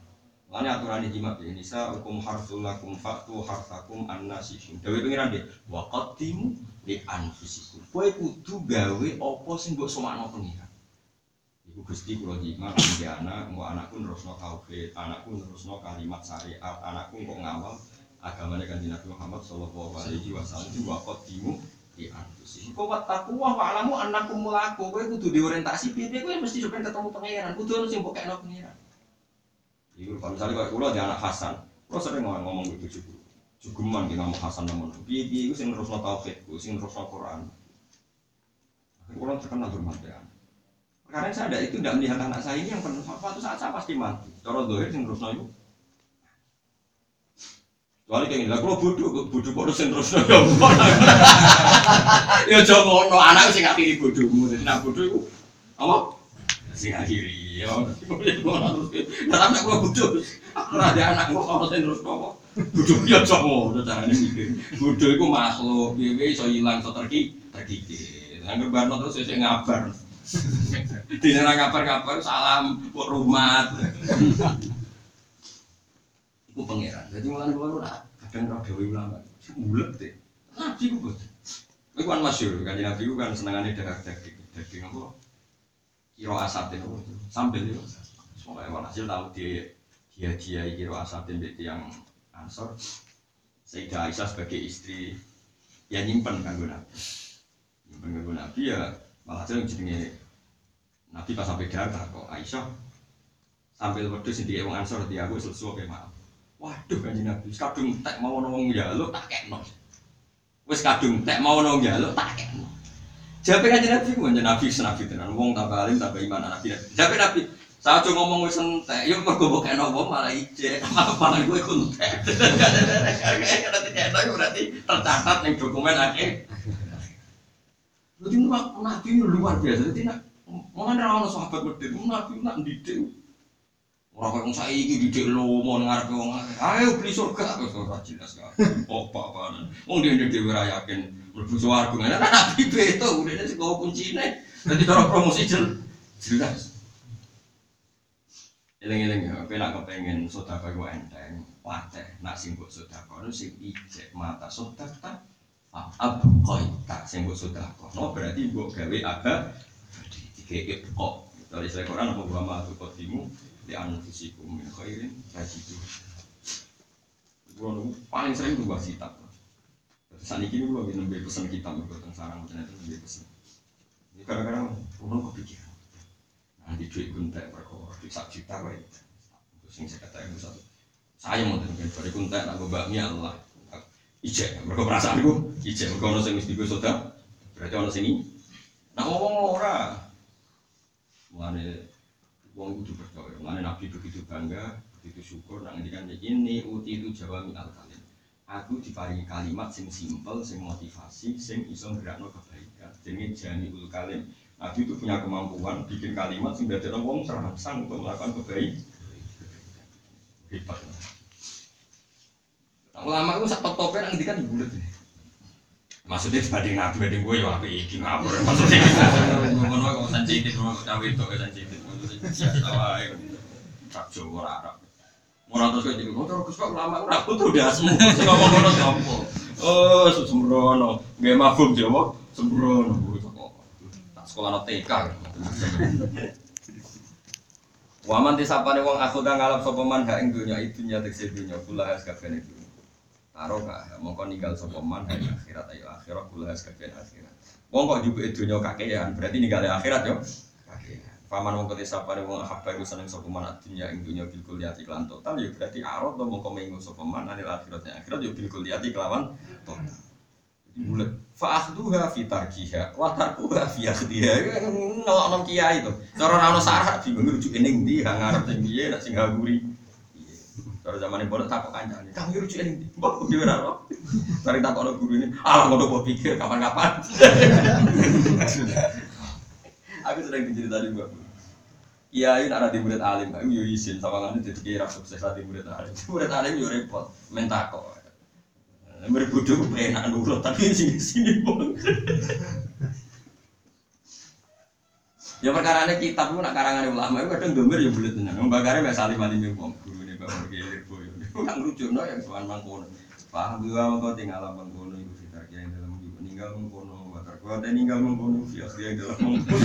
Lani aturan di jimat ya nisa hukum harsul lakum faktu hartakum annasihin. Dewi pengiran dia wa qaddimu li anfusikum. Kowe kudu gawe apa sing mbok somakno pengiran. Iku Gusti kula jima kanthi anak, mbok anakku nerusno tauhid, anakku nerusno kalimat syariat, anakku kok ngawal agamanya kan Nabi Muhammad Shallallahu Alaihi Wasallam itu wakot timu di anfusi. Kau wataku wah alamu anakku mulaku, kau kudu diorientasi piye kau mesti coba ketemu pangeran, kudu harus yang pokoknya no pangeran. Kalau misalnya kalau kulo di anak Hasan, kulo sering ngomong gitu cukup. Jugeman ki ngamuk Hasan namun. Piye-piye iku sing nerusno tauhid, ku sing nerusno Quran. Orang terkenal bermanfaat. Karena saya ada itu tidak melihat anak saya ini yang penuh suatu saat saya pasti mati. Cara dohir sing terus itu. Kecuali kayak gini, lah kalau bodoh, bodoh kok terus terus ya Ya jangan ngono, anak sing akhiri bodohmu. Jadi nak bodoh itu apa? Sing akhiri. Ya, nah tapi kalau bodoh, aku ada anak kok terus apa? Bodoh ya ngono carane mikir. Bodoh itu makhluk, piye iso ilang, iso terki, terkikir. Angger barno terus sing ngabar. Dina ngabar-ngabar salam kok rumah. Iku pangeran. Jadi mulane kula ora kadang ora dewe ulama. Bulet deh. Nabi ku. Iku kan masyhur kan Nabi ku kan senengane daging. Daging apa? Kiro apa? Sambil itu. Semoga walhasil tahu di dia dia kiro asatin di yang ansor. Sayyidah Aisyah sebagai istri ya nyimpen kan Nabi. Nyimpen Nabi ya malah yang jenenge Nabi pas sampai datang kok Aisyah sambil wedhus sing wong ansor di aku selesai kayak maaf. Waduh kan Nabi, kadung tek mau nong njaluk tak kekno. Wis kadung tek mau nong njaluk tak kekno. Jape kan Nabi ku njen Nabi senabi tenan wong tambah alim tambah iman Nabi. Jape Nabi saya cuma ngomong wis entek, yo mergo mbok kena apa malah ijek, malah gue ku entek. Berarti kena berarti tercatat ning dokumen akhir. Jadi Nabi ini luar biasa. Jadi nak mana ada orang sahabat berdiri, Nabi nak didik. Orang kayak saya ini didik lo mau ngarep wong ayo beli surga, orang jelas kan. Oh apa wong dia dia dia yakin berbuat suarga. Nah Nabi itu. Udah sih kau kunci nih. Jadi orang promosi jel jelas. Eleng-eleng ya, aku nak kepengen sodako gue enteng, wate, nak simbol sodako, itu sing ijek mata. Sodako abu koi tak sing mbok sedekah no berarti mbok gawe aga dikek kok. Dari saya Quran apa wa ma tuqaddimu li anfusikum min khairin tajidu Kulo paling sering dua kitab. Saat ini kulo lagi nembe pesen kitab mergo teng sarang ternyata nembe pesen. Ini kadang-kadang kulo kepikiran. Nanti duit kuntek perkara duit sak juta wae. Sing saya katakan satu. Saya mau tenan dari kuntek nak bakmi Allah ijek mereka perasaan itu ijek mereka ono sing wis digo soda berarti ono sing nah ngomong ora mulane wong kudu percaya mulane nabi begitu bangga begitu syukur nang ngendikan ini uti itu jawami al kalim aku diparingi kalimat sing simpel sing motivasi sing iso nggerakno kebaikan jenenge jamiul kalim Nabi itu punya kemampuan bikin kalimat sing dadekno wong terangsang untuk melakukan kebaikan hebat ulama itu sak top topnya nanti kan bulat nih. Maksudnya dibanding nabi banding gue ya apa iki ngapur maksudnya ngono kok sensitif ngono cawe itu sensitif maksudnya tawa tak jowo ora Ora terus kok jadi motor Gus kok ulama ora butuh dasmu sing ngomong ngono sapa. Oh sembrono nggih mafhum ya apa sembrono tak sekolah TK. Waman disapane wong aku kang ngalap sapa man hak ing dunya idunya tekse dunya kula has kabeh itu. Karo gak mongko ninggal sapa man hak akhirat ayo akhirat kula has kabeh akhirat. Wong kok jubuke dunya kakean berarti ninggal akhirat yo. Kakean. Paman wong kote sapane wong habba iku seneng sapa man dunya ing dunya bil kuliati kelan total yo berarti arot to mongko mengo sapa man anil akhirat akhirat yo bil kuliati kelawan total. bulat fa'akhduha fi tarkiha wa tarkuha fi akhdiha. Ngelokno kiai to. Cara ora ono syarat bingung rujuk ning ndi kang ngarep sing piye nek sing gamburi cara zaman ini bodoh takut kancane. Kang rujuk ning ndi? Mbok dhewe ora ro. Cari takokno ini ah ngono pikir kapan-kapan aku sedang diceritani mbak Kiai nak di murid alim, aku yo izin sama ngene jadi kira sukses di murid alim. Murid alim yo repot, mentakok. Berbudu enak nurut tapi sini sini pun. ya perkara ini kitab itu nak karangan ulama itu kadang domir ya bulat tenan. Wong bakare mek salim alim wong guru ne bapak kiai boyo. Nang rujukno yang sowan mangkono. Paham juga mengkau tinggal mangkono ibu fitar kiai dalam ibu ninggal mangkono. Watar kuat ninggal mangkono fi akhir dalam mangkono.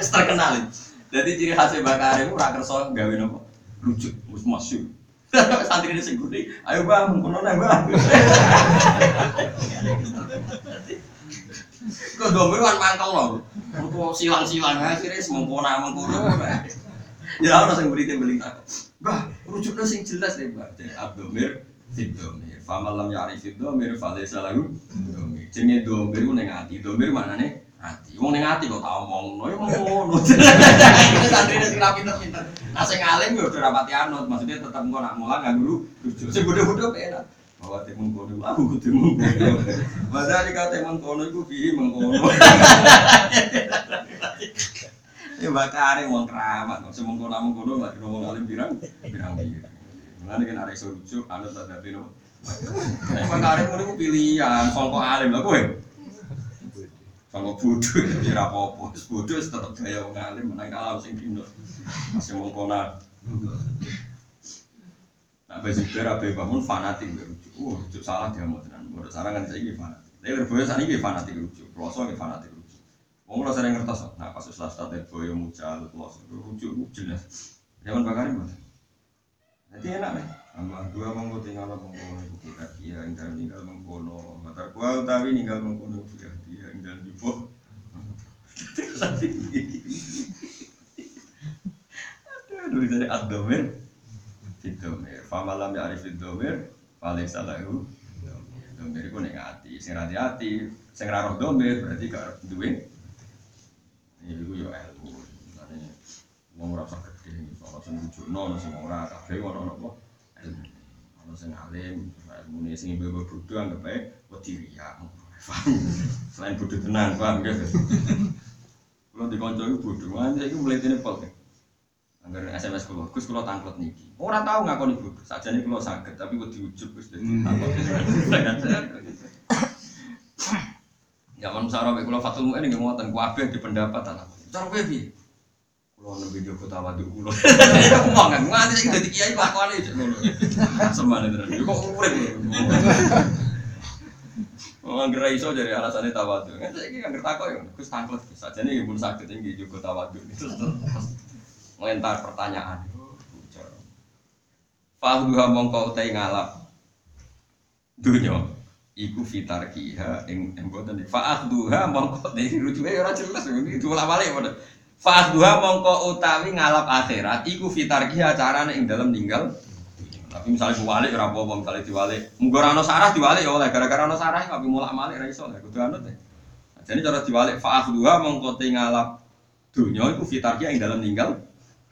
Terkenal. Jadi ciri khasnya bakare itu ora kersa gawe napa? Rujuk, wis masyhur. santri ini seguni, ayo bang, mengkono nih bang. Kau domir kan mangkel loh, kau silang-silang akhirnya semengkono mengkono. Ya orang yang beri beli tak, bah rujuknya sing jelas deh bah. Jadi abdomir fit domir. Famal lam ya'rif fit domir falaysa lahu domir. Domir ku ning ati. Domir maknane ati. Wong ning ati kok tak omongno ya ngono. Ini santrine sing ra pinter-pinter. Nah sing alim ya udah rapati anut, maksudnya tetap engko nak mulang nggak guru. Sing bodoh-bodoh penak. Bahwa temen kono aku ku temen kono. Padahal dikate kono iku piye mengkono. Ya bakare wong keramat, kok semong kono among kono lagi ngomong alim pirang pirang. Mulane kan arek iso lucu, anut tak dadi bakare ngono iku pilihan, sangka alim lho kowe. Sangka bodoh ya ora apa-apa, wis bodoh wis tetep gaya wong alim menang kalah sing dino. Masih mong kono. Nah, baju ber abe bangun fanatik berujuk. Uh, rujuk salah dia mau tenan. Menurut salah kan saya ini fanatik. Tapi berboyo saat ini fanatik rujuk. Kloso ini fanatik rujuk. Wong lo sering ngertos, nah pas setelah start boyo mucal, kloso rujuk rujuk jelas. Zaman bakar ini Jadi enak nih. Ambang dua monggo tinggal ibu kita dia tinggal tinggal mengkono. Mata gua utawi tinggal mengkono dia dia tinggal di bawah. Aduh, dari ad-domir Fidomir, famalam ya arif fidomir, paling salahu Domir itu ning ati, sing rati ati, sing raroh domir berarti gak duwe. Ini itu ya ilmu. Wong ora usah gede, soalnya sing wujudno, ono sing ora, kabeh ono ono apa ilmu Ono sing alim, ilmu ini sing bodoh anggap aja, wedi riak Selain bodoh tenang, paham gak? Kalau di konco itu bodoh, itu mulai ini pol Angger SMS kulo, Gus kulo tangklet niki. Ora tau ngakoni bodoh, sajane kulo saged tapi wedi ujub wis dadi tangklet. Zaman sarah kulo Fatul Mu'in nggih ngoten kabeh di pendapat anak. Cara kowe piye? Kulo nembe jogo tawaduk kulo. Ngomong kan nganti sing dadi kiai lakone cek ngono. Semane tenan. Yo kok urip. Oh, angger iso jadi alasannya tawaduk. Kan saiki angger takok yo Gus tangklet sajane nggih pun saged nggih jogo tawaduk. Itu ngelentar pertanyaan. Fahduha mongko utai ngalap dunya iku fitar kiha ing emboten fa'akhduha mongko dari rujuke ora jelas iki diulang balik padha fa'akhduha mongko utawi ngalap akhirat iku fitar kiha carane ing dalam ninggal. Tapi misalnya diwalik ora apa-apa misalnya diwalik. Munggo ora ono sarah diwalik ya oleh. Gara-gara ono sarah tapi mulak malik ra iso kudu anut ya. Jadi cara diwalik fa'akhduha mongko te ngalap dunya iku fitar kiha ing dalam ninggal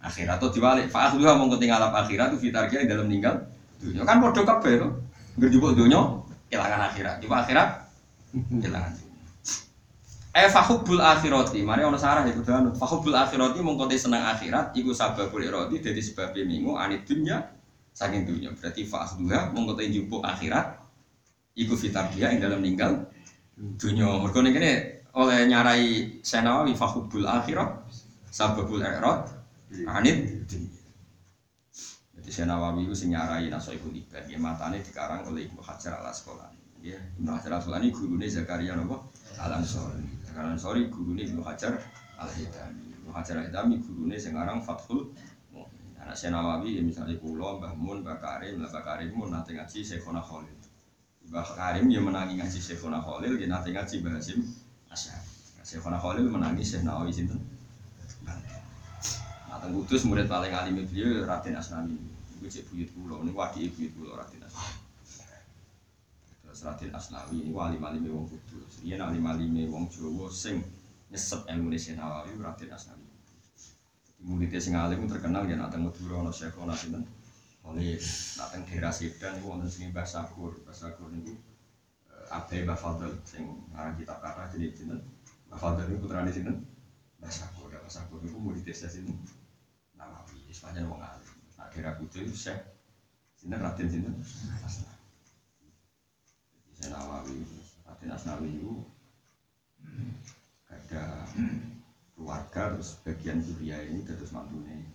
akhirat. Atau diwalik akhduha mongko tinggal apa akhirat itu fitar yang dalam meninggal dunia kan podo kabeh to. Ngerjupuk dunia kehilangan akhirat. Coba akhirat kehilangan Eh fahubbul akhirati, mari ono sarah iku danut. Fahubbul akhirati mongko te seneng akhirat iku sababul iradi dadi sebab minggu anit dunya saking dunya. Berarti fahubbulha mongko te njupuk akhirat iku fitar dia yang dalam meninggal dunya. Mergo ning kene oleh nyarai Senawawi fahubbul akhirat sababul irad anit jadi saya Nawawi itu senyarai naso ibu libat ya matanya dikarang oleh Ibnu Hajar al Asqalani ya Ibnu Hajar al Asqalani gurunya Zakaria nopo al Ansori Zakaria al Ansori gurunya Ibnu Hajar al Hitami Ibnu Hajar al Hitami gurunya sekarang Fathul anak saya Nawawi ya misalnya Pulau Mbah Mun Mbah Karim. Mbah Karim Mun nanti ngaji Syekhona Khalil. Mbah Karim ya menangi ngaji Syekhona Khalil ya nanti ngaji Mbah Hasim Asyar Syekhona Khalil menangi Syekh Nawawi sinten? Teng Kudus murid paling alim beliau Raden Asnami. Iku cek buyut kula, niku wadi buyut kula Raden. Raden Asnawi ini alim alim wong Kudus. Iya alim alim wong Jawa sing nyesep ilmu Syekh Nawawi Raden Asnawi. Muridnya sing alim terkenal ya nak teng Madura ana Syekh ana sinten. Oleh nak teng daerah Sedan niku wonten sing Mbah Sakur. Mbah Sakur niku Abe Mbah Fadl sing aran kitab kata jenenge sinten. Mbah Fadl niku putrane sinten? Mbah Sakur. Mbah Sakur niku murid desa sinten? Nawawi, sepanjang wong alim. Nak daerah Kudus Syekh sinten Raden sinten? Asnawi. Syekh Nawawi, Asnawi itu ada keluarga terus bagian Suria ini terus mantune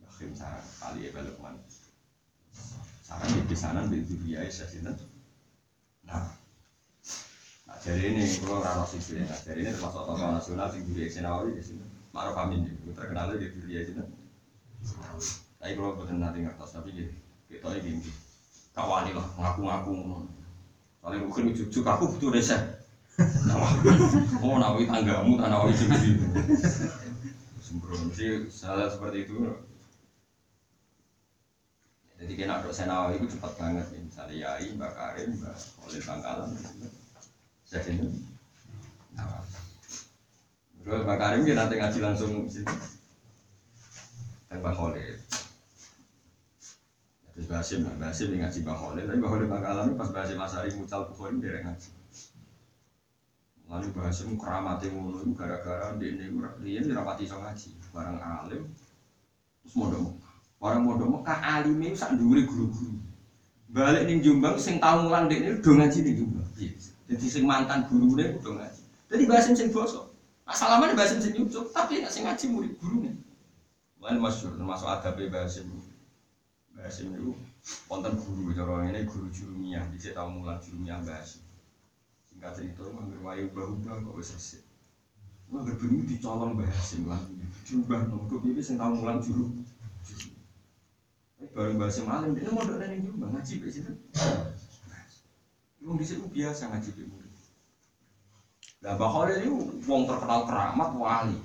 Bakhim Sarang kali ya Lukman. Sarang di pesanan di Suria ya sinten nah nah jadi ini kalau rano sisi nah jadi ini termasuk tokoh nasional di Suria Senawawi di sini. Ma'ruf Amin itu terkenal di Suria sinten tapi kalau betul nanti ngertos tapi gitu kita ini gini kawali lah ngaku-ngaku soalnya mungkin ujuk-ujuk aku butuh resep oh nawi tanggamu tak nawi sendiri sembrono sih salah seperti itu Jadi kena dok senawi itu cepat banget ya. Misalnya Yai, Mbak Karim, Mbak Khalil Bangkalan, saya sini. Nah, Mbak Karim dia nanti ngaji langsung sini. Mbak Khalil. Terus Basim, Mbak Basim yang ngaji Mbak Khalil. Tapi Mbak Khalil Bangkalan pas Basim Asari mucal Bukhari dia ngaji. Lalu Basim keramatnya ngono itu gara-gara dia ini dia ini rapati so ngaji. Barang alim, terus modal Orang modal Mekah alimnya itu sak dhuwure guru-guru. Balik ning Jombang sing tau mulang dekne do ngaji ning Jombang. Jadi sing mantan gurune do ngaji. Jadi Basim sing bosok. Asalaman Basim sing nyucuk, tapi nek sing ngaji murid gurune. Lan masyhur termasuk adabe Basim. Basim itu wonten guru cara ngene guru jurumiyah, dhisik tau mulang jurumiyah Basim. Singkat cerita mangger wayu ubah-ubah kok wis resik. Mangger bengi dicolong Basim lan diubah nang kok piye sing tau mulang juru. Bareng Basim alim, dia mau doa ning Jombang ngaji be situ. Wong dhisik ku biasa ngaji be murid. Lah Mbah Khalil itu wong terkenal keramat wali.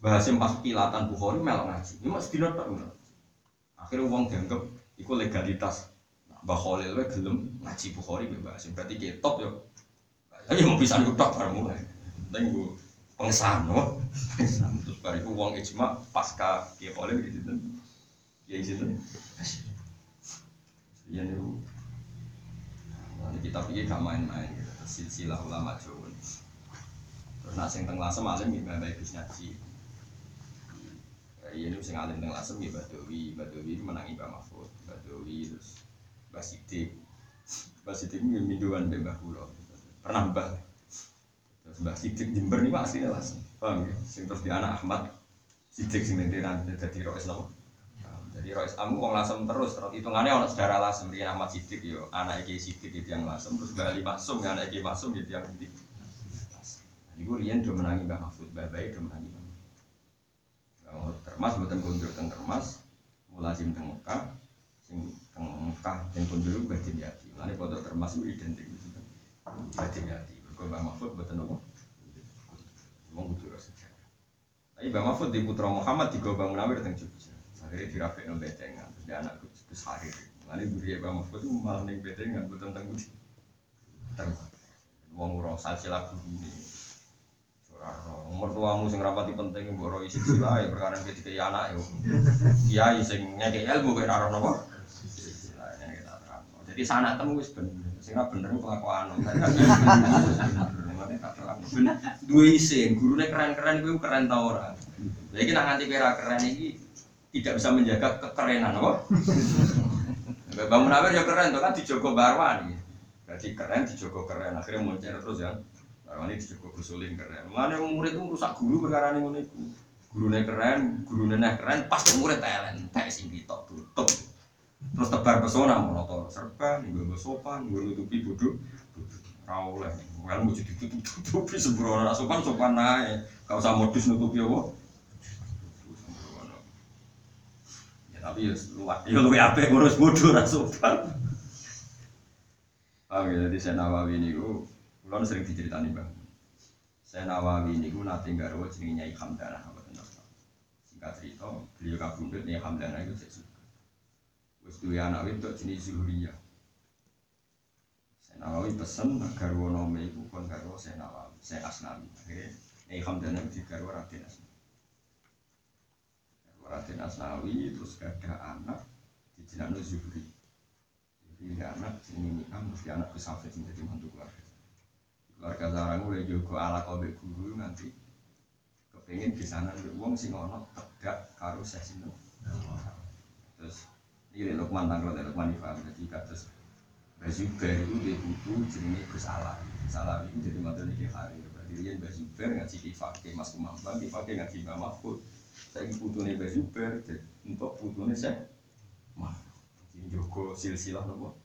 Basim pas kilatan Bukhari melok ngaji. Ini mas dino tok ngono. Akhirnya wong dianggap iku legalitas. Nah, Mbah Khalil wae gelem ngaji Bukhari mbek Basim. Berarti ketop yo. Ayo mau bisa nyutok bareng mulai. Tapi gue pengesahan, no? Pengesahan. Terus bariku wong ijma pasca Kiai Khalil gitu. Kiai situ. Iya nih. Nanti kita pikir gak main-main. Silsilah ulama Jawa. Terus nak sing teng lasem alim ya baik ngaji. Ya, Iya nih sing alim teng lasem ya Badawi, Badawi itu menangi Mbak Mahfud, Badawi terus. Mbak Sidik ini minduan Mbak Mbah Kulo. Pernah Mbah. Terus Mbak Sidik Jember nih Pak lasem. Paham ya? Sing terus di anak Ahmad Sidik sing nanti nanti jadi roh Islam. Jadi roh Islam wong lasem terus, terus hitungannya orang saudara lasem dia Ahmad Sidik yo, anak Iki Sidik itu yang lasem, terus Mbak Ali Masum, anak Iki Masum gitu yang Sidik. Iku riyen do menangi Mbah Mahfud, Mbah Bayi do menangi Mbah termas mboten kundur teng termas, mulazim teng Mekah, sing teng Mekah sing kundur Mbah Dimyati. Lane pondok termas itu identik. Mbah Dimyati. Mergo Mbah Mahfud mboten nopo. Wong kudu. Tapi Mbah Mahfud di putra Muhammad di Gobang Munawir teng Jogja. Akhirnya dirapekno betengan, terus dia anak Gus Harir. Lane buri Mbah Mahfud itu malah ning betengan mboten teng. Teng wong ora salsilah bumi mertuamu sing rapati penting mbok ro isi sila ya perkara ketika ya anak yo. Kiai sing ngekek ilmu kowe ora napa jadi sana temu wis bener sing ora bener kelakuan dua isin gurune keren-keren kowe keren ta ora? Lha iki nak nganti ora keren iki tidak bisa menjaga kekerenan apa Bang Munawir ya keren tuh kan dijogo Barwani berarti keren dijogo keren akhirnya muncul terus ya Barwani dijogo Gusulin keren. Mana murid itu rusak guru perkara ini ngono iku. Gurune keren gurune neh keren pas murid telen tek sing ditok tutup. Terus tebar pesona monotor serba nggo sopan nggo nutupi bodoh ra oleh. Ilmu jadi tutup-tutupi sembrono sopan sopan nae gak usah modus nutupi apa. Ya tapi ya luwak. Ya luwih apik ngurus bodoh ra sopan. Paham ya, jadi saya Nawawi ini ku, kulon sering diceritani bang. Saya Nawawi ini ku nanti nggak rawat jenenge Nyai Hamdana apa tenang. Singkat cerita, beliau kabundut Nyai Hamdana itu saya suka. Wes dua anak itu jenis Zuhuriyah. Saya Nawawi pesen garwa nome iku kon garwa saya Nawawi, saya Asnawi. Akhirnya Nyai Hamdana itu garwa Raden Asnawi. Raden Asnawi terus ada anak di jenakno Zuhri. Jadi anak sini nikah mesti anak kesafet jadi mantu keluarga. Keluarga sarang mulai jogo ala kobe guru nanti kepengen di sana wong sing ono tegak karo sesino. Terus ini Lukman tanggal dari Lukman Ifam jadi kados Bazuber itu dia butuh jenenge Gus Alam. Gus itu jadi mantu niki hari. Berarti dia Bazuber ngaji di Fakih Mas Kumambang, di Fakih ngaji Mbak Mahfud. Saya butuhnya Bazuber untuk butuhnya saya Mahfud. Joko silsilah nopo.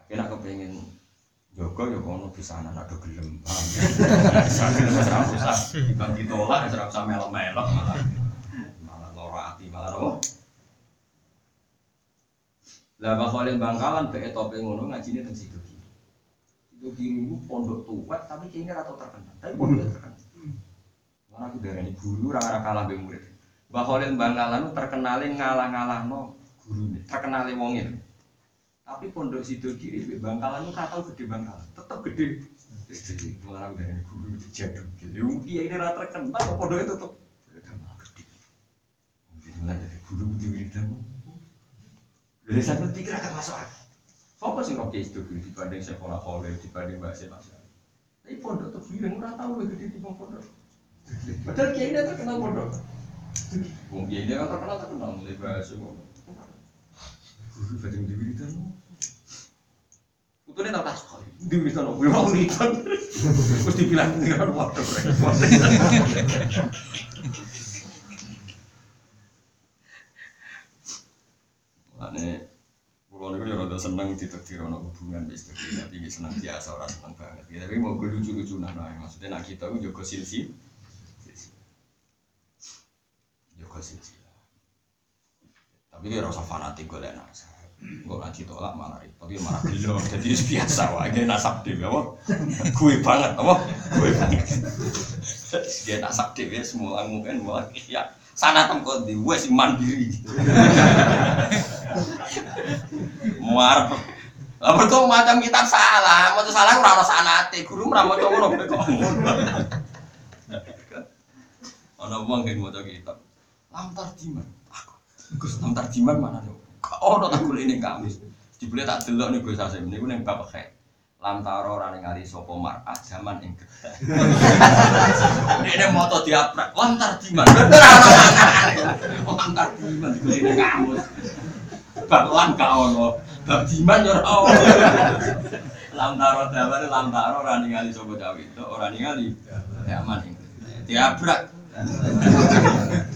Akhirnya kepengen Joko ya kono bisa anak ada gelem. Serap usah, kan ditolak serap usah melok-melok malah malah loro ati malah nopo. Lah Pak Khalil Bangkalan bae tope ngono ngajine teng situ kiri itu pondok tuwek tapi kayaknya rata terkenal. Tapi pondok terkenal. Mana aku darani guru ora ora kalah be murid. Mbah Khalil Bangkalan terkenalin ngalah-ngalahno guru terkenal wong ini. Tapi pondok situ kiri Bangkalan itu tau gede Bangkalan, tetap gede. Jadi malah dari guru di jaduk gitu. Iya ini rata terkenal, pondok itu tetap gede. Mungkin dari guru di wiridan. Dari satu tiga akan masuk akal. Sopo sing kok itu dibanding sekolah kolej dibanding mbak Sena. Tapi pondok tuh bilang ora tahu lebih gede di pondok. Padahal kiai ini terkenal pondok. Wong kiai ini kan terkenal terkenal mulai bahasa. Guru badhe di wiridan. Utune tak tas kok. Di wiridan opo ora wiridan. Terus dibilang ngira waduh repot. Mane Kulo niku ya rada seneng ditetir ana hubungan wis dadi tapi nggih seneng biasa ora seneng banget. Ya, tapi mau gue lucu-lucunan ae. Maksudnya nak kita ku jaga silsi. Jaga silsi. Tapi dia rasa fanatik gue lah Gue ngaji tolak malah dia malah gelo. Jadi biasa wae nasab dhewe apa? Gue banget apa? Gue banget. Dia nasab dhewe semua mungkin malah ya sana tempat di wes mandiri. Muar. Lah mergo macam kitab salah, maca salah ora ono sanate, guru ora maca ngono kok. Ana wong sing maca kitab. Lamtar diman. Gus lamtar diman mana nih? Ono tak golek ning kamis. Dibeli tak delok nih Gus Hasim niku ning bab khek. Lantaro ora ning ali sapa mar'ah zaman ing gedhe. Ini moto diaprak. Ora ono lantar diman golek ning kamus. Ono. Bab diman yo ora ono. Lantaro dawane lantaro ora ningali sapa cawe itu, ora ningali zaman gedhe. Diabrak.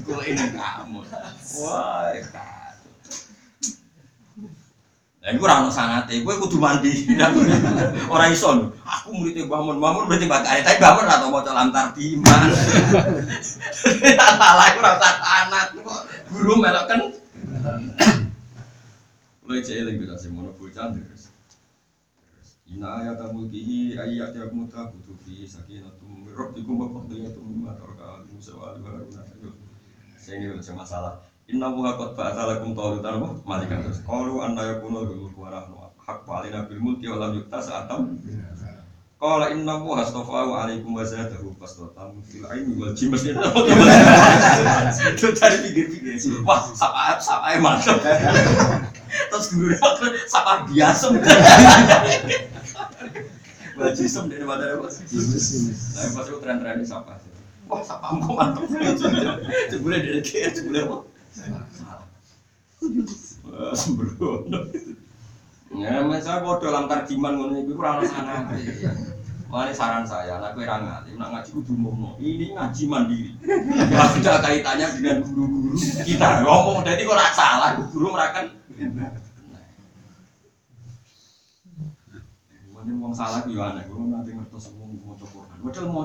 Golek ning kamus. Wah, kacau. Lah iku ora ono sanate, kowe kudu mandi. Ora iso. Aku muridé Mbah Mun, Mbah Mun berarti bakare, tapi Mbah Mun ora tau maca lantar diman. Salah iku ora usah sanat kok. Guru melok kan. Kulo eling bisa sing mono bocah terus. Ina ayat mulkihi ayat yang muta butuh fi sakinatum rabbikum wa qadiyyatum mimma taraka Musa wa Harun. Ini udah masalah. Inna muha qad ba'atha lakum taulutan wa malikan terus. Qalu anna yakunu lahu wa nahnu haqqa alaina bil mulki wa lam yukta sa'atam. Qala inna muha astafahu alaikum wa zadahu bastatan fil ilmi wal jism. Itu dari pikir-pikir. Wah, sapa sapa mantap. Terus guru sapa biasa. Wal jism dari mana apa? Nah, pas itu tren-tren sapa. Wah, sapa mu mantap. Jebule dari kaya jebule apa? Sembrono. Ya, masa bodoh dalam tarjiman ngono iku ora sana. Makanya saran saya, anak gue ngalim, nak ngaji kudu ngomong. Ini ngaji mandiri. Tidak ada kaitannya dengan guru-guru kita. Ngomong, jadi kok nak salah, guru merakan. Mungkin ngomong salah ya aneh, gue nanti ngertos ngomong mau Quran. Padahal mau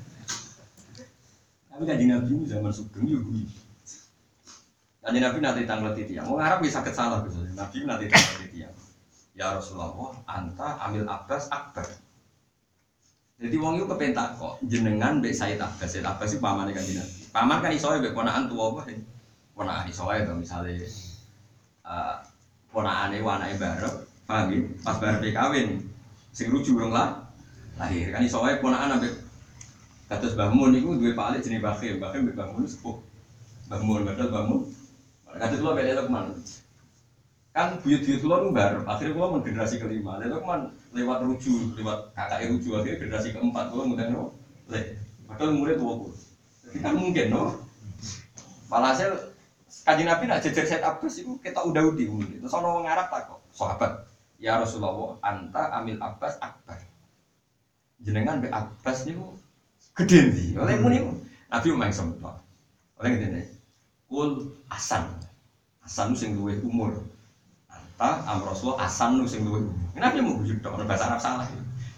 Tapi kan Nabi zaman sugeng ya gue. Kan Nabi nanti tanggal tiang. Mau ngarap bisa sakit salah gitu. Nabi nanti tanggal tiang. Ya Rasulullah, anta ambil Abbas akbar. Jadi wong itu kepentak kok jenengan mbek Said Abbas. Said Abbas itu pamane kan Nabi. Paman kan iso mbek ponakan tua apa? Ponakan iso wae to misale eh ponakane wanake bareng, paham ya? Pas bareng kawin. Sing lucu urung lah lahir kan iso wae ponakan Kados Mbah Mun niku duwe palik jenenge Mbah Khim, Mbah Khim mbek Mbah Mun sepuh. Padahal Mbah Mun. Kados kula beda Lukman. Kan buyut-buyut kula bareng, akhirnya kula men generasi kelima. Lalu Lukman lewat ruju, lewat kakak ruju akhirnya generasi keempat kula mudah no. Le, padahal umurnya tua kula. Jadi kan mungkin no. Walhasil kaji Nabi nak jejer set Abbas itu kita udah udi umur. Terus orang Arab tak kok, sahabat. Ya Rasulullah, anta amil Abbas akbar. Jenengan be Abbas niku gede nih. Oleh muni Nabi main sempat. Oleh ngene. Kul Hasan. Hasan sing duwe umur. anta am rasul asan sing luwih nabi mau bujuk dong bahasa Arab salah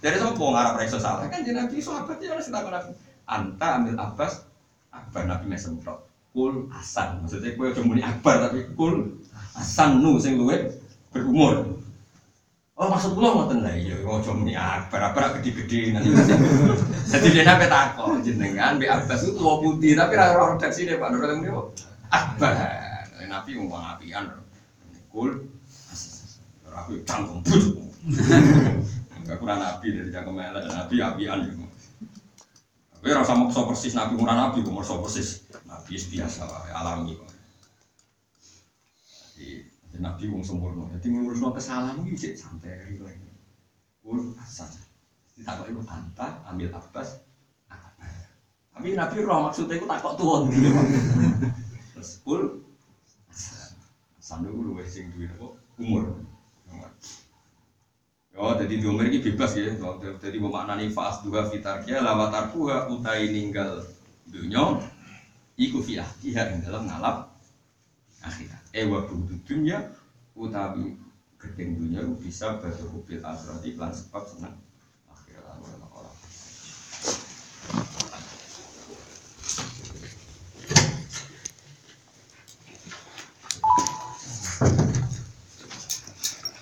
dari sama wong Arab rekso salah kan jadi nabi sahabat ya harus takon nabi anta ambil abbas akbar nabi mesem tok kul asan maksudnya kowe cuma muni akbar tapi kul asan nu sing luwih berumur Oh maksud kula ngoten lah iya ojo muni akbar akbar gede-gede nanti jadi dia nape takon jenengan be abbas itu tua putih tapi ra roh redaksi Pak. Nur ketemu akbar. Nabi ngomong apian kul. Aku cangkem bujuk enggak kurang nabi dari cangkem elek nabi apian gitu tapi rasa maksa persis nabi kurang nabi kok maksa persis. Nabi biasa alami kok nabi wong sempurna. Jadi ngurus kesalahan itu cek santai lagi kul asal. Ditakok itu anta ambil abbas tapi nabi roh maksudnya itu takok gitu terus kul sandu lu wes sing duwe apa? Umur. Oh, jadi di umur ini bebas ya. Jadi memaknani fas dua fitarkia lawat arkuha utai ninggal dunya iku fi ahdiha ing dalam ngalap akhirat. Eh wa budu dunya utawi gedeng dunya bisa batu kubil akhirat iklan sebab seneng